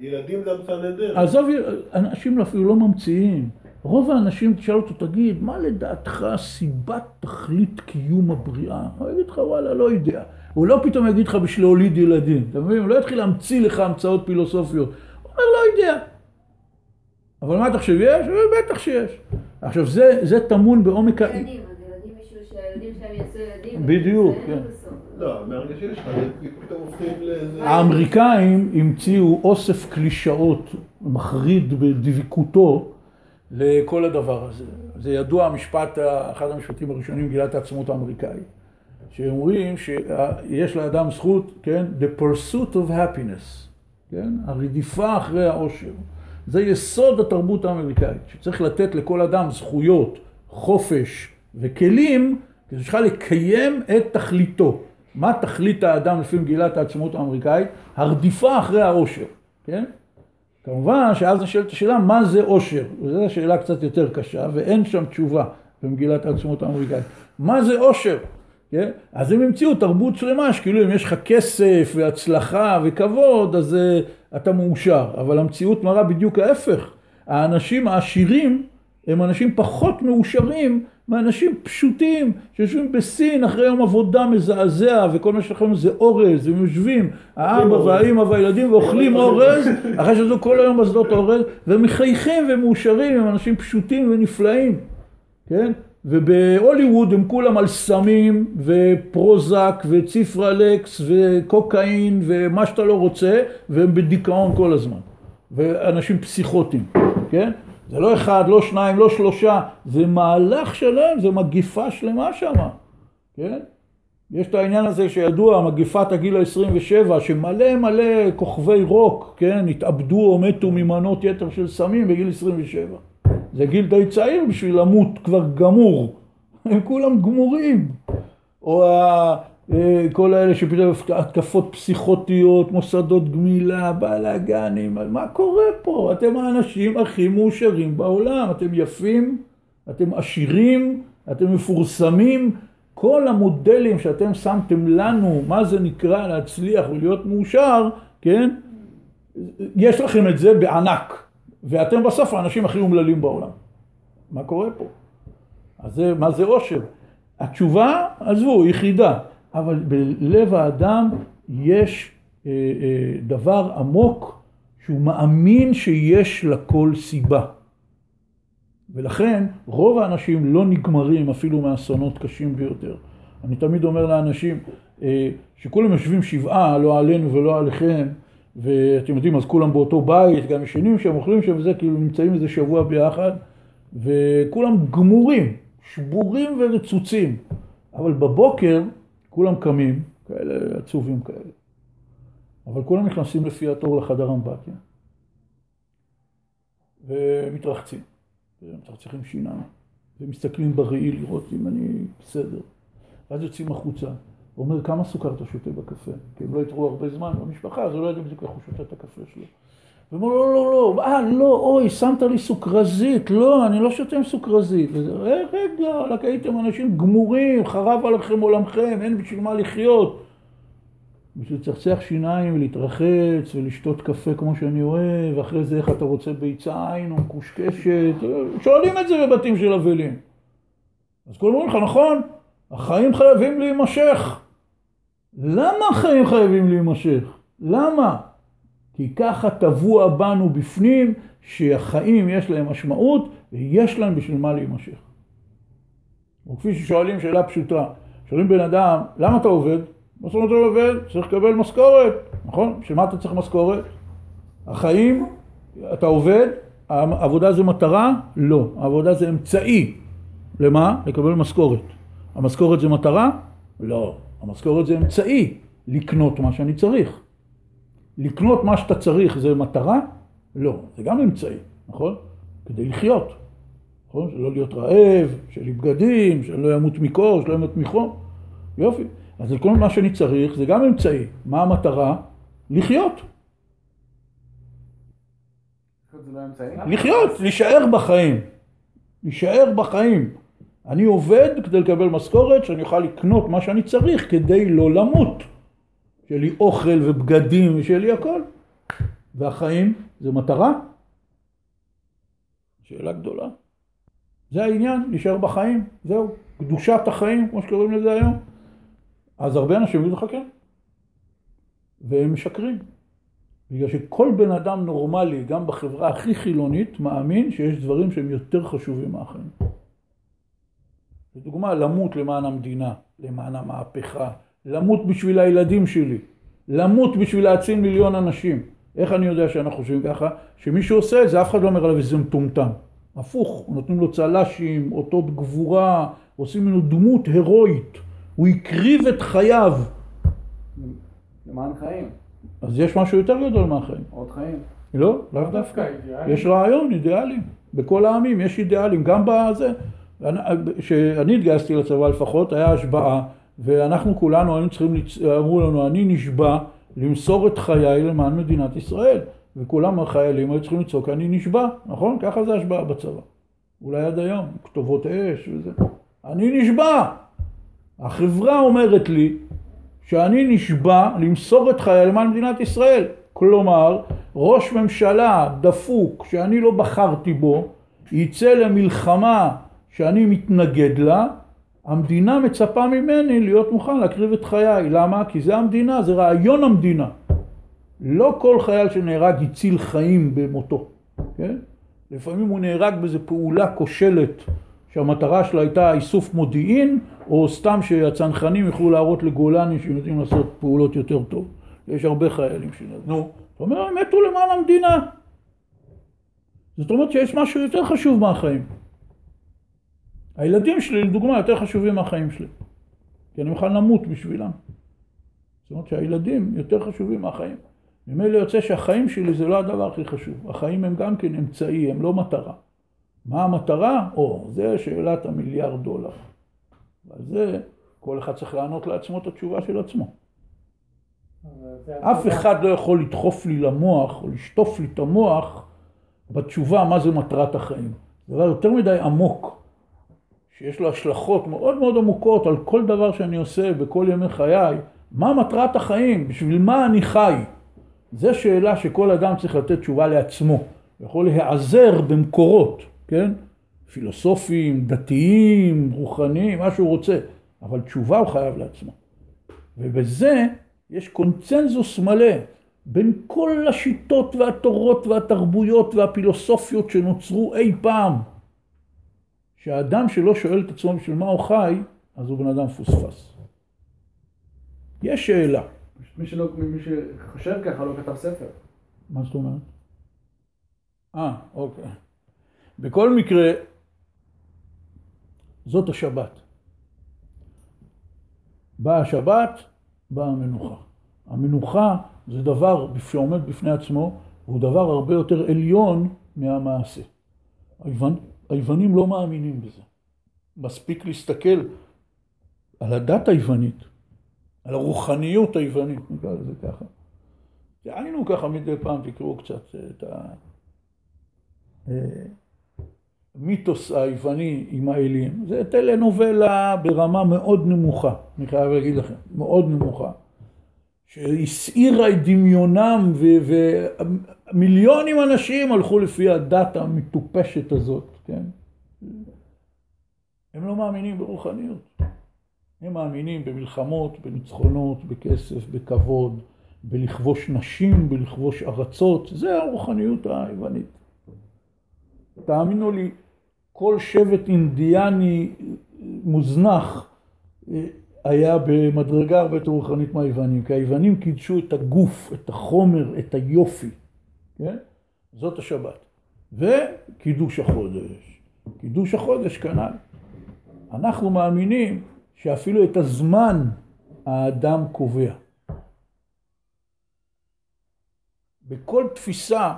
ילדים זה המצאה נהדרת. עזוב, אנשים אפילו לא ממציאים. רוב האנשים, תשאל אותו, תגיד, מה לדעתך סיבת תכלית קיום הבריאה? הוא יגיד לך, וואלה, לא יודע. הוא לא פתאום יגיד לך בשביל להוליד ילדים. אתה מבין? הוא לא יתחיל להמציא לך המצאות פילוסופיות. אומר, לא יודע. אבל מה אתה חושב, יש? בטח שיש. עכשיו, זה, זה טמון בעומק ה... ילדים, אז ילדים בשביל שהילדים שלהם יעשו ילדים. בדיוק, כן. לא, מהרגע שיש לך, פתאום הופכים לאיזה... האמריקאים המציאו אוסף קלישאות מחריד בדבקותו לכל הדבר הזה. זה ידוע המשפט, אחד המשפטים הראשונים, מגילת העצמאות האמריקאית. שאומרים שיש לאדם זכות, כן, the pursuit of happiness, כן, הרדיפה אחרי העושר. זה יסוד התרבות האמריקאית, שצריך לתת לכל אדם זכויות, חופש וכלים, כדי שיוכל לקיים את תכליתו. מה תכלית האדם לפי מגילת העצמאות האמריקאית? הרדיפה אחרי העושר, כן? כמובן שאז נשאלת השאלה מה זה עושר, וזו שאלה קצת יותר קשה ואין שם תשובה במגילת העצמאות האמריקאית. מה זה עושר? כן? אז הם המציאו תרבות שלמה שכאילו אם יש לך כסף והצלחה וכבוד אז uh, אתה מאושר, אבל המציאות מראה בדיוק ההפך. האנשים העשירים הם אנשים פחות מאושרים מאנשים פשוטים שיושבים בסין אחרי יום עבודה מזעזע וכל מה שלכם זה אורז, הם יושבים, האבא והאימא והילדים ואוכלים אורז אחרי שזו כל היום בשדות אורז ומחייכים ומאושרים, הם אנשים פשוטים ונפלאים, כן? ובהוליווד הם כולם על סמים ופרוזק וציפרלקס וקוקאין ומה שאתה לא רוצה והם בדיכאון כל הזמן ואנשים פסיכוטיים, כן? זה לא אחד, לא שניים, לא שלושה, זה מהלך שלם, זה מגיפה שלמה שמה, כן? יש את העניין הזה שידוע, מגיפת הגיל ה-27, שמלא מלא כוכבי רוק, כן, התאבדו או מתו ממנות יתר של סמים בגיל 27. זה גיל די צעיר בשביל למות כבר גמור. הם כולם גמורים. או אה, כל האלה שפתאום התקפות פסיכוטיות, מוסדות גמילה, בלאגנים, מה קורה פה? אתם האנשים הכי מאושרים בעולם, אתם יפים, אתם עשירים, אתם מפורסמים, כל המודלים שאתם שמתם לנו, מה זה נקרא להצליח ולהיות מאושר, כן? יש לכם את זה בענק, ואתם בסוף האנשים הכי אומללים בעולם. מה קורה פה? אז זה, מה זה עושר? התשובה, עזבו, יחידה. אבל בלב האדם יש אה, אה, דבר עמוק שהוא מאמין שיש לכל סיבה. ולכן רוב האנשים לא נגמרים אפילו מאסונות קשים ביותר. אני תמיד אומר לאנשים אה, שכולם יושבים שבעה, לא עלינו ולא עליכם, ואתם יודעים, אז כולם באותו בית, גם ישנים שם, אוכלים שם וזה, כאילו נמצאים איזה שבוע ביחד, וכולם גמורים, שבורים ורצוצים. אבל בבוקר כולם קמים, כאלה עצובים כאלה. אבל כולם נכנסים לפי התור לחדר אמבטיה. ומתרחצים. ומצחצחים שיניים. ומסתכלים בראי לראות אם אני בסדר. ואז יוצאים החוצה. הוא אומר, כמה סוכר אתה שותה בקפה? כי הם לא יתרו הרבה זמן במשפחה, אז הוא לא יודע בדיוק איך הוא שותה את הקפה שלו. הוא אומר, לא, לא, לא, אה, לא, אוי, שמת לי סוכרזית, לא, אני לא שותה עם סוכרזית. רגע, רק הייתם אנשים גמורים, חרב עליכם עולמכם, אין בשביל מה לחיות. בשביל לצחצח שיניים ולהתרחץ ולשתות קפה כמו שאני אוהב, ואחרי זה איך אתה רוצה ביצה עין או מקושקשת, שואלים את זה בבתים של אבלים. אז כולם אומרים לך, נכון, החיים חייבים להימשך. למה החיים חייבים להימשך? למה? כי ככה טבוע בנו בפנים שהחיים יש להם משמעות ויש להם בשביל מה להימשך. וכפי ששואלים שאלה פשוטה, שואלים בן אדם, למה אתה עובד? מה זאת אומרת אתה עובד? צריך לקבל משכורת, נכון? בשביל מה אתה צריך משכורת? החיים, אתה עובד, העבודה זה מטרה? לא. העבודה זה אמצעי. למה? לקבל משכורת. המשכורת זה מטרה? לא. המשכורת זה אמצעי לקנות מה שאני צריך. לקנות מה שאתה צריך זה מטרה? לא, זה גם אמצעי, נכון? כדי לחיות, נכון? שלא להיות רעב, שיהיה לי בגדים, שאני לא אמות מקור, שלא אמות מחום. יופי. אז כל מה שאני צריך זה גם אמצעי. מה המטרה? לחיות. לחיות, להישאר בחיים. להישאר בחיים. אני עובד כדי לקבל משכורת שאני אוכל לקנות מה שאני צריך כדי לא למות. שיהיה לי אוכל ובגדים ושיהיה לי הכל. והחיים זה מטרה? שאלה גדולה. זה העניין, להישאר בחיים, זהו. קדושת החיים, כמו שקוראים לזה היום. אז הרבה אנשים יגידו לך כן. והם משקרים. בגלל שכל בן אדם נורמלי, גם בחברה הכי חילונית, מאמין שיש דברים שהם יותר חשובים מהחיים. לדוגמה, למות למען המדינה, למען המהפכה, למות בשביל הילדים שלי, למות בשביל להציל מיליון אנשים. איך אני יודע שאנחנו חושבים ככה? שמי שעושה את זה, אף אחד לא אומר עליו איזה מטומטם. הפוך, נותנים לו צל"שים, אותות גבורה, עושים ממנו דמות הירואית. הוא הקריב את חייו. למען חיים, אז יש משהו יותר גדול מהחיים. עוד חיים. לא, לאו דווקא. אידיאלי. יש רעיון, אידיאלים. בכל העמים יש אידיאלים, גם בזה. כשאני התגייסתי לצבא לפחות, היה השבעה, ואנחנו כולנו היינו צריכים, אמרו לנו, אני נשבע למסור את חיי למען מדינת ישראל. וכולם החיילים היו צריכים לצעוק, אני נשבע, נכון? ככה זה השבעה בצבא. אולי עד היום, כתובות אש וזה. אני נשבע! החברה אומרת לי שאני נשבע למסור את חיי למען מדינת ישראל. כלומר, ראש ממשלה דפוק שאני לא בחרתי בו, יצא למלחמה שאני מתנגד לה, המדינה מצפה ממני להיות מוכן להקריב את חיי. למה? כי זה המדינה, זה רעיון המדינה. לא כל חייל שנהרג הציל חיים במותו, כן? לפעמים הוא נהרג באיזו פעולה כושלת שהמטרה שלה הייתה איסוף מודיעין, או סתם שהצנחנים יוכלו להראות לגולני שהם יודעים לעשות פעולות יותר טוב. יש הרבה חיילים שנתנו. זאת אומרת, הם מתו למען המדינה. זאת אומרת שיש משהו יותר חשוב מהחיים. הילדים שלי, לדוגמה, יותר חשובים מהחיים שלי. כי אני מוכן למות בשבילם. זאת אומרת שהילדים יותר חשובים מהחיים. ממילא יוצא שהחיים שלי זה לא הדבר הכי חשוב. החיים הם גם כן אמצעי, הם לא מטרה. מה המטרה? או, זה שאלת המיליארד דולר. ועל זה כל אחד צריך לענות לעצמו את התשובה של עצמו. אף אחד לא יכול לדחוף לי למוח או לשטוף לי את המוח בתשובה מה זה מטרת החיים. זה דבר יותר מדי עמוק, שיש לו השלכות מאוד מאוד עמוקות על כל דבר שאני עושה בכל ימי חיי. מה מטרת החיים? בשביל מה אני חי? זו שאלה שכל אדם צריך לתת תשובה לעצמו. הוא יכול להיעזר במקורות, כן? פילוסופיים, דתיים, רוחניים, מה שהוא רוצה. אבל תשובה הוא חייב לעצמו. ובזה יש קונצנזוס מלא בין כל השיטות והתורות והתרבויות והפילוסופיות שנוצרו אי פעם. שהאדם שלא שואל את עצמו בשביל מה הוא חי, אז הוא בן אדם פוספס. יש שאלה. מי שלא, מי שחושב ככה לא כתב ספר. מה זאת אומרת? אה, אוקיי. בכל מקרה, זאת השבת. באה השבת, באה המנוחה. המנוחה זה דבר שעומד בפני עצמו, והוא דבר הרבה יותר עליון מהמעשה. היוון, היוונים לא מאמינים בזה. מספיק להסתכל על הדת היוונית, על הרוחניות היוונית, נקרא לזה ככה. דהיינו ככה מדי פעם תקראו קצת את המיתוס היווני עם האלים. זה טלנובלה ברמה מאוד נמוכה, אני חייב להגיד לכם, מאוד נמוכה. שהסעירה את דמיונם ומיליונים אנשים הלכו לפי הדת המטופשת הזאת, כן? הם לא מאמינים ברוחניות. הם מאמינים במלחמות, בניצחונות, בכסף, בכבוד, בלכבוש נשים, בלכבוש ארצות, זה הרוחניות היוונית. תאמינו לי, כל שבט אינדיאני מוזנח היה במדרגה הרבה יותר רוחנית מהיוונים, כי היוונים קידשו את הגוף, את החומר, את היופי, כן? זאת השבת. וקידוש החודש. קידוש החודש כנ"ל. אנחנו מאמינים שאפילו את הזמן האדם קובע. בכל תפיסה,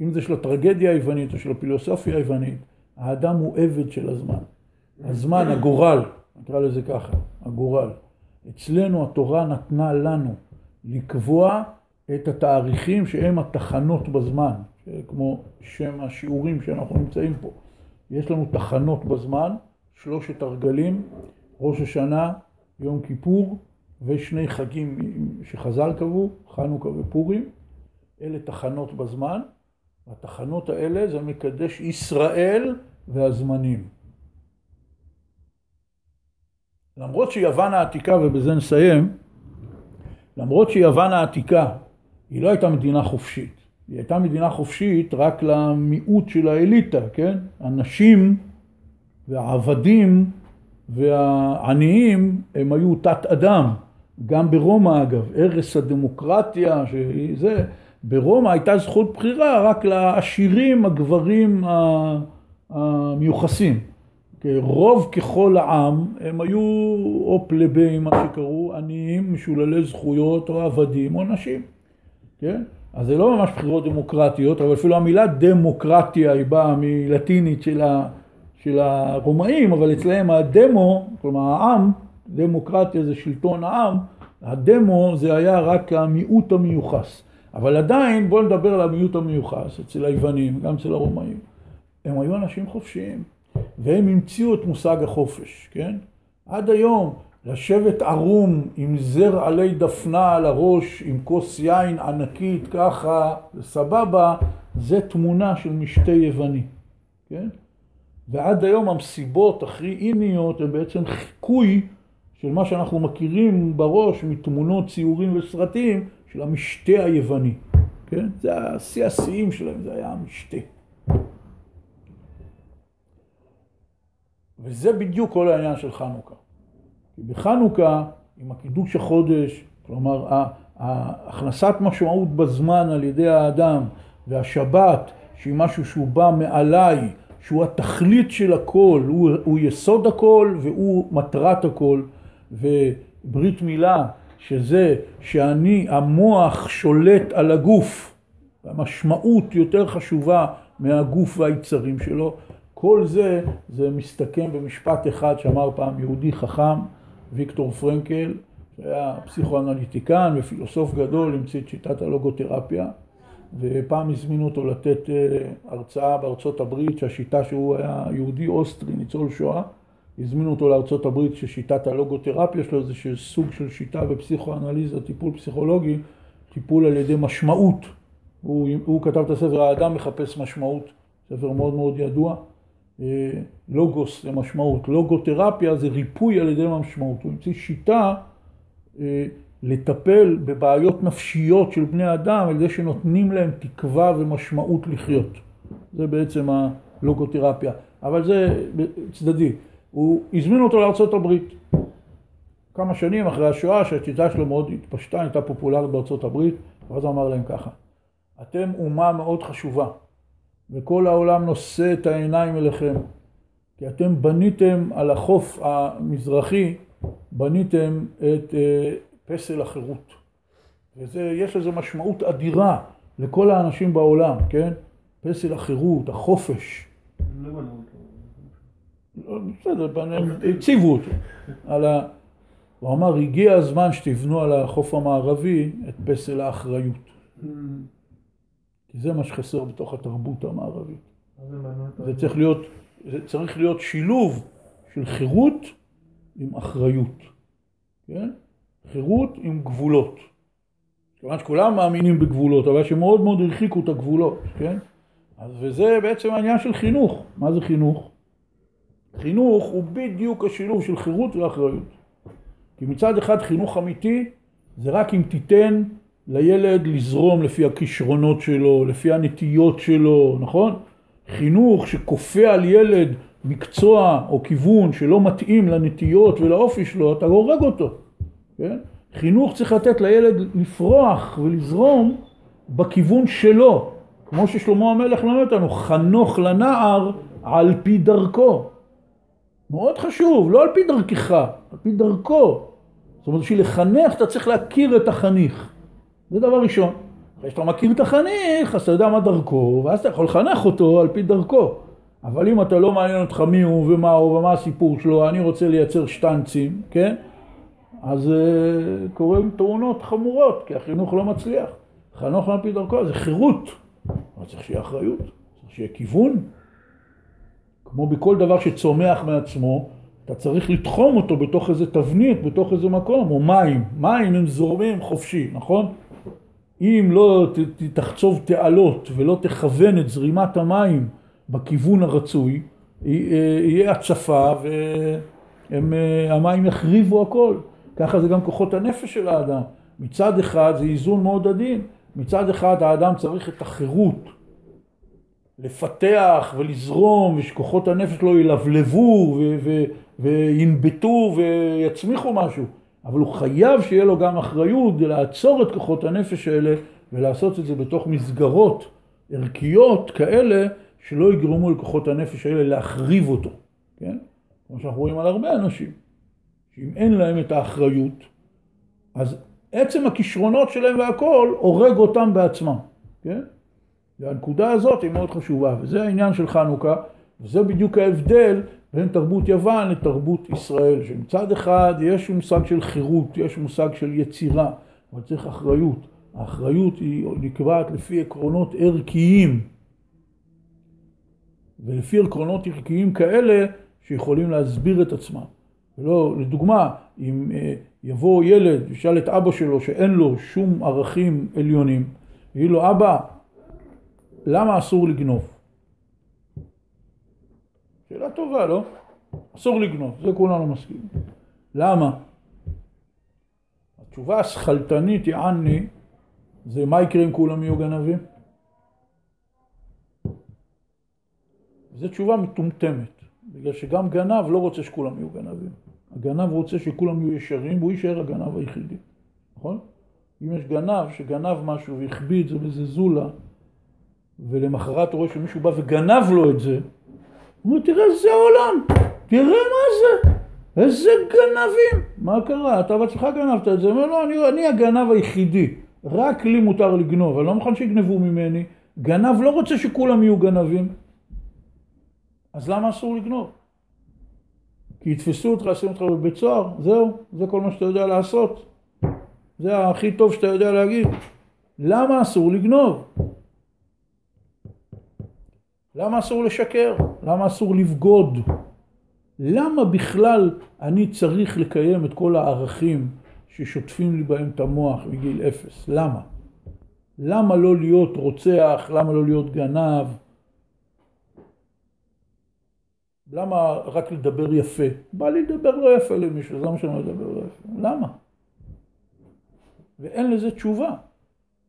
אם זה של הטרגדיה היוונית או של הפילוסופיה היוונית, האדם הוא עבד של הזמן. הזמן, הגורל, נקרא לזה ככה, הגורל. אצלנו התורה נתנה לנו לקבוע את התאריכים שהם התחנות בזמן, כמו שם השיעורים שאנחנו נמצאים פה. יש לנו תחנות בזמן, שלושת הרגלים, ראש השנה, יום כיפור ושני חגים שחז"ל קבעו, חנוכה ופורים. אלה תחנות בזמן, התחנות האלה זה מקדש ישראל והזמנים. למרות שיוון העתיקה, ובזה נסיים, למרות שיוון העתיקה היא לא הייתה מדינה חופשית, היא הייתה מדינה חופשית רק למיעוט של האליטה, כן? הנשים והעבדים והעניים הם היו תת אדם, גם ברומא אגב, ערש הדמוקרטיה, שזה, ברומא הייתה זכות בחירה רק לעשירים הגברים המיוחסים. רוב ככל העם הם היו או פלבאים, מה שקראו, עניים, משוללי זכויות, או עבדים, או נשים, כן? אז זה לא ממש בחירות דמוקרטיות, אבל אפילו המילה דמוקרטיה היא באה מלטינית של, ה, של הרומאים, אבל אצלהם הדמו, כלומר העם, דמוקרטיה זה שלטון העם, הדמו זה היה רק המיעוט המיוחס. אבל עדיין בואו נדבר על המיעוט המיוחס אצל היוונים, גם אצל הרומאים. הם היו אנשים חופשיים, והם המציאו את מושג החופש, כן? עד היום לשבת ערום עם זר עלי דפנה על הראש, עם כוס יין ענקית ככה, סבבה, זה תמונה של משתה יווני, כן? ועד היום המסיבות הכי איניות הן בעצם חיקוי של מה שאנחנו מכירים בראש מתמונות, ציורים וסרטים של המשתה היווני, כן? זה השיא השיאים שלהם, זה היה המשתה. וזה בדיוק כל העניין של חנוכה. בחנוכה, עם הקידוש החודש, כלומר הכנסת משמעות בזמן על ידי האדם, והשבת, שהיא משהו שהוא בא מעליי, שהוא התכלית של הכל, הוא, הוא יסוד הכל והוא מטרת הכל, וברית מילה, שזה שאני, המוח שולט על הגוף, המשמעות יותר חשובה מהגוף והיצרים שלו, כל זה, זה מסתכם במשפט אחד שאמר פעם יהודי חכם, ויקטור פרנקל, שהיה פסיכואנליטיקן ופילוסוף גדול, המציא את שיטת הלוגותרפיה, ופעם הזמינו אותו לתת אה, הרצאה בארצות הברית, שהשיטה שהוא היה יהודי אוסטרי, ניצול שואה, הזמינו אותו לארצות הברית ששיטת הלוגותרפיה שלו זה סוג של שיטה בפסיכואנליזה, טיפול פסיכולוגי, טיפול על ידי משמעות. הוא, הוא כתב את הספר האדם מחפש משמעות, ספר מאוד מאוד ידוע. אה, לוגוס זה משמעות, לוגותרפיה זה ריפוי על ידי משמעות. הוא המציא שיטה אה, לטפל בבעיות נפשיות של בני אדם על ידי שנותנים להם תקווה ומשמעות לחיות. זה בעצם הלוגותרפיה. אבל זה צדדי. הוא הזמין אותו לארה"ב. כמה שנים אחרי השואה, שהשיטה שלו מאוד התפשטה, הייתה פופולרית בארה"ב, ואז הוא אמר להם ככה, אתם אומה מאוד חשובה. וכל העולם נושא את העיניים אליכם. כי אתם בניתם על החוף המזרחי, בניתם את אה, פסל החירות. ויש לזה משמעות אדירה לכל האנשים בעולם, כן? פסל החירות, החופש. לא בנו אותו. בסדר, הם הציבו אותו. על ה... הוא אמר, הגיע הזמן שתבנו על החוף המערבי את פסל האחריות. כי זה מה שחסר בתוך התרבות המערבית. זה צריך להיות, זה צריך להיות שילוב של חירות עם אחריות, כן? חירות עם גבולות. כיוון שכולם מאמינים בגבולות, אבל שמאוד מאוד הרחיקו את הגבולות, כן? אז וזה בעצם העניין של חינוך. מה זה חינוך? חינוך הוא בדיוק השילוב של חירות ואחריות. כי מצד אחד חינוך אמיתי זה רק אם תיתן לילד לזרום לפי הכישרונות שלו, לפי הנטיות שלו, נכון? חינוך שכופה על ילד מקצוע או כיוון שלא מתאים לנטיות ולאופי שלו, אתה הורג אותו, כן? חינוך צריך לתת לילד לפרוח ולזרום בכיוון שלו, כמו ששלמה המלך למד אותנו, חנוך לנער על פי דרכו. מאוד חשוב, לא על פי דרכך, על פי דרכו. זאת אומרת, בשביל לחנך אתה צריך להכיר את החניך. זה דבר ראשון. אחרי שאתה מכיר את החניך, אז אתה יודע מה דרכו, ואז אתה יכול לחנך אותו על פי דרכו. אבל אם אתה לא מעניין אותך מי הוא ומה הוא ומה הסיפור שלו, אני רוצה לייצר שטנצים, כן? אז uh, קורים תאונות חמורות, כי החינוך לא מצליח. חנוך על פי דרכו זה חירות. אבל צריך שיהיה אחריות, צריך שיהיה כיוון. כמו בכל דבר שצומח מעצמו, אתה צריך לתחום אותו בתוך איזה תבנית, בתוך איזה מקום, או מים. מים הם זורמים חופשי, נכון? אם לא תחצוב תעלות ולא תכוון את זרימת המים בכיוון הרצוי, אה, יהיה הצפה והמים אה, יחריבו הכל. ככה זה גם כוחות הנפש של האדם. מצד אחד זה איזון מאוד עדין, מצד אחד האדם צריך את החירות לפתח ולזרום ושכוחות הנפש לא ילבלבו וינבטו ויצמיחו משהו. אבל הוא חייב שיהיה לו גם אחריות לעצור את כוחות הנפש האלה ולעשות את זה בתוך מסגרות ערכיות כאלה שלא יגרמו לכוחות הנפש האלה להחריב אותו, כן? כמו שאנחנו רואים על הרבה אנשים, שאם אין להם את האחריות, אז עצם הכישרונות שלהם והכל הורג אותם בעצמם, כן? והנקודה הזאת היא מאוד חשובה, וזה העניין של חנוכה, וזה בדיוק ההבדל בין תרבות יוון לתרבות ישראל, שמצד אחד יש מושג של חירות, יש מושג של יצירה, אבל צריך אחריות. האחריות היא נקבעת לפי עקרונות ערכיים, ולפי עקרונות ערכיים כאלה שיכולים להסביר את עצמם. ולא, לדוגמה, אם אה, יבוא ילד וישאל את אבא שלו שאין לו שום ערכים עליונים, יגיד לו, אבא, למה אסור לגנוב? שאלה טובה, לא? אסור לגנוב, זה כולנו מסכימים. למה? התשובה השכלתנית, יעני, זה מה יקרה אם כולם יהיו גנבים? זו תשובה מטומטמת, בגלל שגם גנב לא רוצה שכולם יהיו גנבים. הגנב רוצה שכולם יהיו ישרים, והוא יישאר הגנב היחידי, נכון? אם יש גנב שגנב משהו והחביא את זה באיזה זולה, ולמחרת הוא רואה שמישהו בא וגנב לו את זה, הוא אומר, תראה איזה עולם, תראה מה זה, איזה גנבים. מה קרה? אתה בעצמך גנבת את זה. הוא אומר, לא, אני, אני הגנב היחידי, רק לי מותר לגנוב, אני לא מוכן שיגנבו ממני. גנב לא רוצה שכולם יהיו גנבים. אז למה אסור לגנוב? כי יתפסו אותך, ישימו אותך בבית סוהר, זהו, זה כל מה שאתה יודע לעשות. זה הכי טוב שאתה יודע להגיד. למה אסור לגנוב? למה אסור לשקר? למה אסור לבגוד? למה בכלל אני צריך לקיים את כל הערכים ששוטפים לי בהם את המוח מגיל אפס? למה? למה לא להיות רוצח? למה לא להיות גנב? למה רק לדבר יפה? בא לי לדבר לא יפה למישהו, זה מה שאני מדבר לא יפה. למה? ואין לזה תשובה.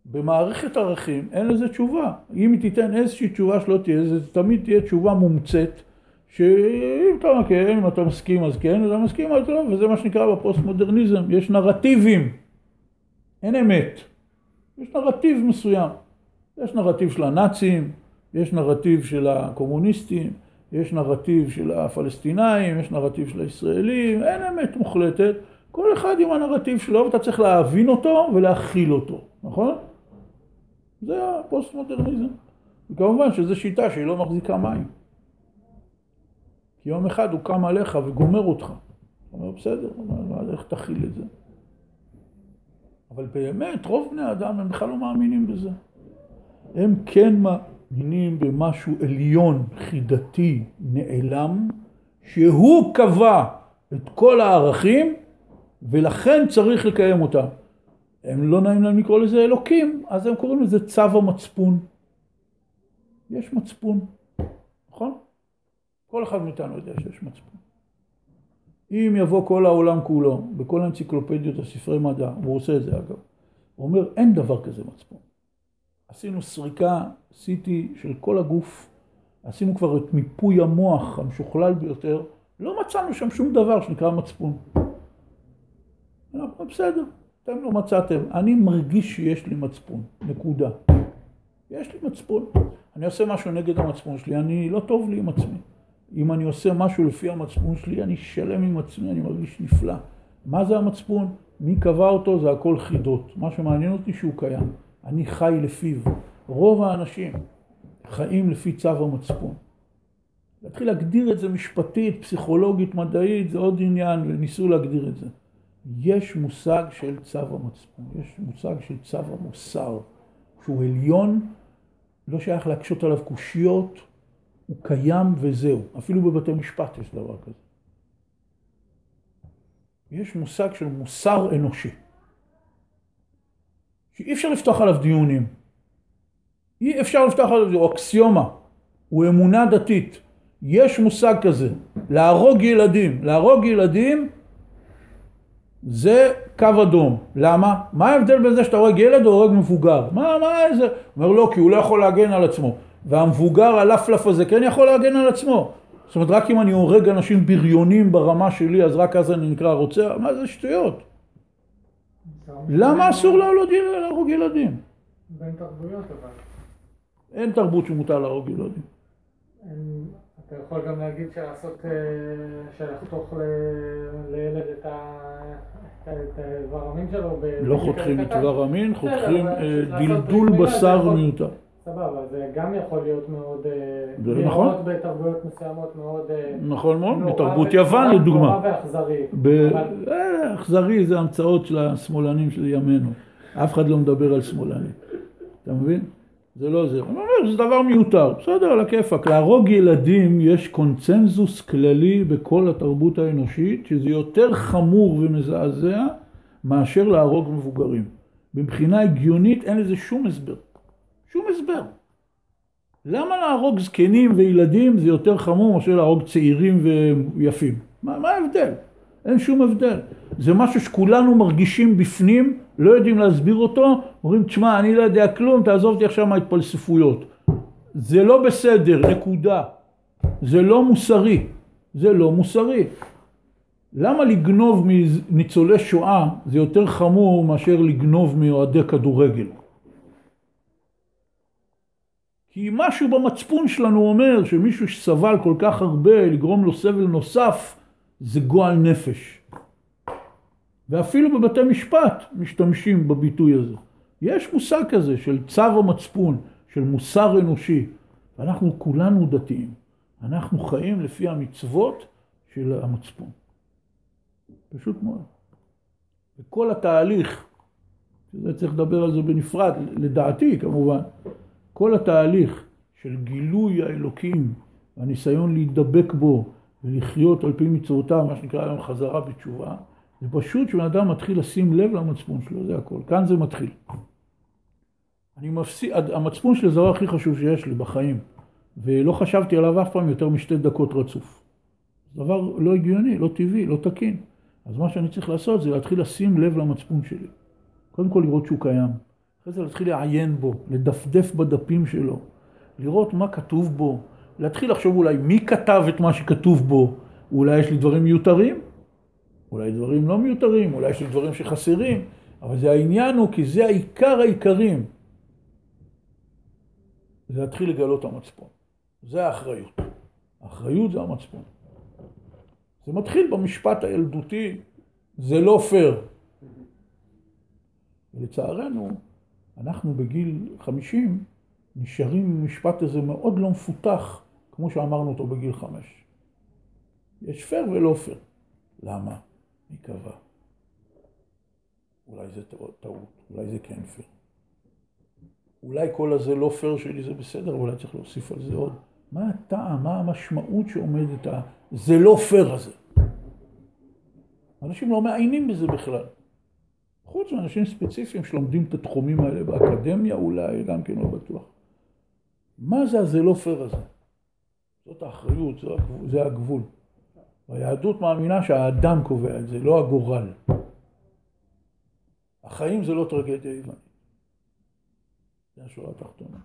במערכת ערכים אין לזה תשובה. אם היא תיתן איזושהי תשובה שלא תהיה, זה תמיד תהיה תשובה מומצאת, שאם אתה כן, אם אתה מסכים אז כן, אם אתה מסכים אז לא, וזה מה שנקרא בפוסט מודרניזם, יש נרטיבים, אין אמת. יש נרטיב מסוים. יש נרטיב של הנאצים, יש נרטיב של הקומוניסטים, יש נרטיב של הפלסטינאים, יש נרטיב של הישראלים, אין אמת מוחלטת. כל אחד עם הנרטיב שלו, ואתה צריך להבין אותו ולהכיל אותו, נכון? זה הפוסט-מודרניזם. וכמובן שזו שיטה שהיא לא מחזיקה מים. כי יום אחד הוא קם עליך וגומר אותך. אתה אומר, בסדר, איך תכיל את זה? אבל באמת, רוב בני האדם הם בכלל לא מאמינים בזה. הם כן מאמינים במשהו עליון, חידתי, נעלם, שהוא קבע את כל הערכים, ולכן צריך לקיים אותם. הם לא נעים להם לקרוא לזה אלוקים, אז הם קוראים לזה צו המצפון. יש מצפון, נכון? כל אחד מאיתנו יודע שיש מצפון. אם יבוא כל העולם כולו, בכל האנציקלופדיות, הספרי מדע, והוא עושה את זה אגב, הוא אומר, אין דבר כזה מצפון. עשינו סריקה, עשיתי של כל הגוף, עשינו כבר את מיפוי המוח המשוכלל ביותר, לא מצאנו שם שום דבר שנקרא מצפון. בסדר, אתם לא מצאתם, אני מרגיש שיש לי מצפון, נקודה. יש לי מצפון. אני עושה משהו נגד המצפון שלי, אני לא טוב לי עם עצמי. אם אני עושה משהו לפי המצפון שלי, אני שלם עם עצמי, אני מרגיש נפלא. מה זה המצפון? מי קבע אותו? זה הכל חידות. מה שמעניין אותי שהוא קיים. אני חי לפיו. רוב האנשים חיים לפי צו המצפון. להתחיל להגדיר את זה משפטית, פסיכולוגית, מדעית, זה עוד עניין, וניסו להגדיר את זה. יש מושג של צו המצפון, יש מושג של צו המוסר, שהוא עליון, לא שייך להקשות עליו קושיות, הוא קיים וזהו. אפילו בבתי משפט יש דבר כזה. יש מושג של מוסר אנושי, שאי אפשר לפתוח עליו דיונים. אי אפשר לפתוח עליו, הוא אקסיומה, הוא אמונה דתית. יש מושג כזה, להרוג ילדים. להרוג ילדים זה קו אדום. למה? מה ההבדל בין זה שאתה הורג ילד או הורג מבוגר? מה, מה איזה? אומר לא, כי הוא לא יכול להגן על עצמו. והמבוגר הלפלף הזה כן יכול להגן על עצמו. זאת אומרת, רק אם אני הורג אנשים בריונים ברמה שלי, אז רק אז אני נקרא רוצח? מה זה שטויות? למה אסור להרוג ילדים? בין תרבויות אבל. אין תרבות שמותר להרוג ילדים. אתה יכול גם להגיד שלעשות, אה, שלחתוך לילד את האיבר המין שלו. לא חותכים את. איבר המין, חותכים אה, דלדול בשר מיותר. סבבה, זה גם יכול להיות מאוד, אה, זה נכון. בתרבויות מסוימות מאוד, נכון מאוד, ו- יוון לדוגמה. נורא ואכזרי. אכזרי זה המצאות של השמאלנים של ימינו. אף אחד לא מדבר על שמאלנים. אתה מבין? זה לא זה. אני אומר, זה דבר מיותר. בסדר, על הכיפאק. להרוג ילדים, יש קונצנזוס כללי בכל התרבות האנושית, שזה יותר חמור ומזעזע מאשר להרוג מבוגרים. מבחינה הגיונית אין לזה שום הסבר. שום הסבר. למה להרוג זקנים וילדים זה יותר חמור מאשר להרוג צעירים ויפים? מה, מה ההבדל? אין שום הבדל. זה משהו שכולנו מרגישים בפנים, לא יודעים להסביר אותו, אומרים, תשמע, אני לא יודע כלום, תעזוב אותי עכשיו מההתפלספויות. זה לא בסדר, נקודה. זה לא מוסרי. זה לא מוסרי. למה לגנוב מניצולי שואה זה יותר חמור מאשר לגנוב מאוהדי כדורגל? כי משהו במצפון שלנו אומר שמישהו שסבל כל כך הרבה, לגרום לו סבל נוסף, זה גועל נפש. ואפילו בבתי משפט משתמשים בביטוי הזה. יש מושג כזה של צו המצפון, של מוסר אנושי. ואנחנו כולנו דתיים. אנחנו חיים לפי המצוות של המצפון. פשוט מאוד. וכל התהליך, שזה צריך לדבר על זה בנפרד, לדעתי כמובן, כל התהליך של גילוי האלוקים, הניסיון להידבק בו ולחיות על פי מצוותיו, מה שנקרא היום חזרה בתשובה, זה פשוט שבן אדם מתחיל לשים לב למצפון שלו, זה הכל. כאן זה מתחיל. אני מפסיד, המצפון שלי זה הדבר הכי חשוב שיש לי בחיים, ולא חשבתי עליו אף פעם יותר משתי דקות רצוף. זה דבר לא הגיוני, לא טבעי, לא תקין. אז מה שאני צריך לעשות זה להתחיל לשים לב למצפון שלי. קודם כל לראות שהוא קיים. אחרי זה להתחיל לעיין בו, לדפדף בדפים שלו, לראות מה כתוב בו, להתחיל לחשוב אולי מי כתב את מה שכתוב בו, אולי יש לי דברים מיותרים, אולי דברים לא מיותרים, אולי יש דברים שחסרים, אבל זה העניין הוא כי זה העיקר העיקרים. זה להתחיל לגלות המצפון. זה האחריות. האחריות זה המצפון. זה מתחיל במשפט הילדותי, זה לא פייר. ולצערנו, אנחנו בגיל 50 נשארים עם משפט הזה מאוד לא מפותח, כמו שאמרנו אותו בגיל 5. יש פייר ולא פייר. למה? מי קבע? אולי זה טעות, אולי זה כן פייר. אולי כל הזה לא פייר שלי זה בסדר, אולי צריך להוסיף על זה עוד. מה הטעם, מה המשמעות שעומדת, זה לא פייר הזה. אנשים לא מעיינים בזה בכלל. חוץ מאנשים ספציפיים שלומדים את התחומים האלה באקדמיה, אולי גם כן לא בטוח. מה זה הזה לא פייר הזה? זאת האחריות. זה הגבול. היהדות מאמינה שהאדם קובע את זה, לא הגורל. החיים זה לא טרגדיה יוונית. זה השורה התחתונה.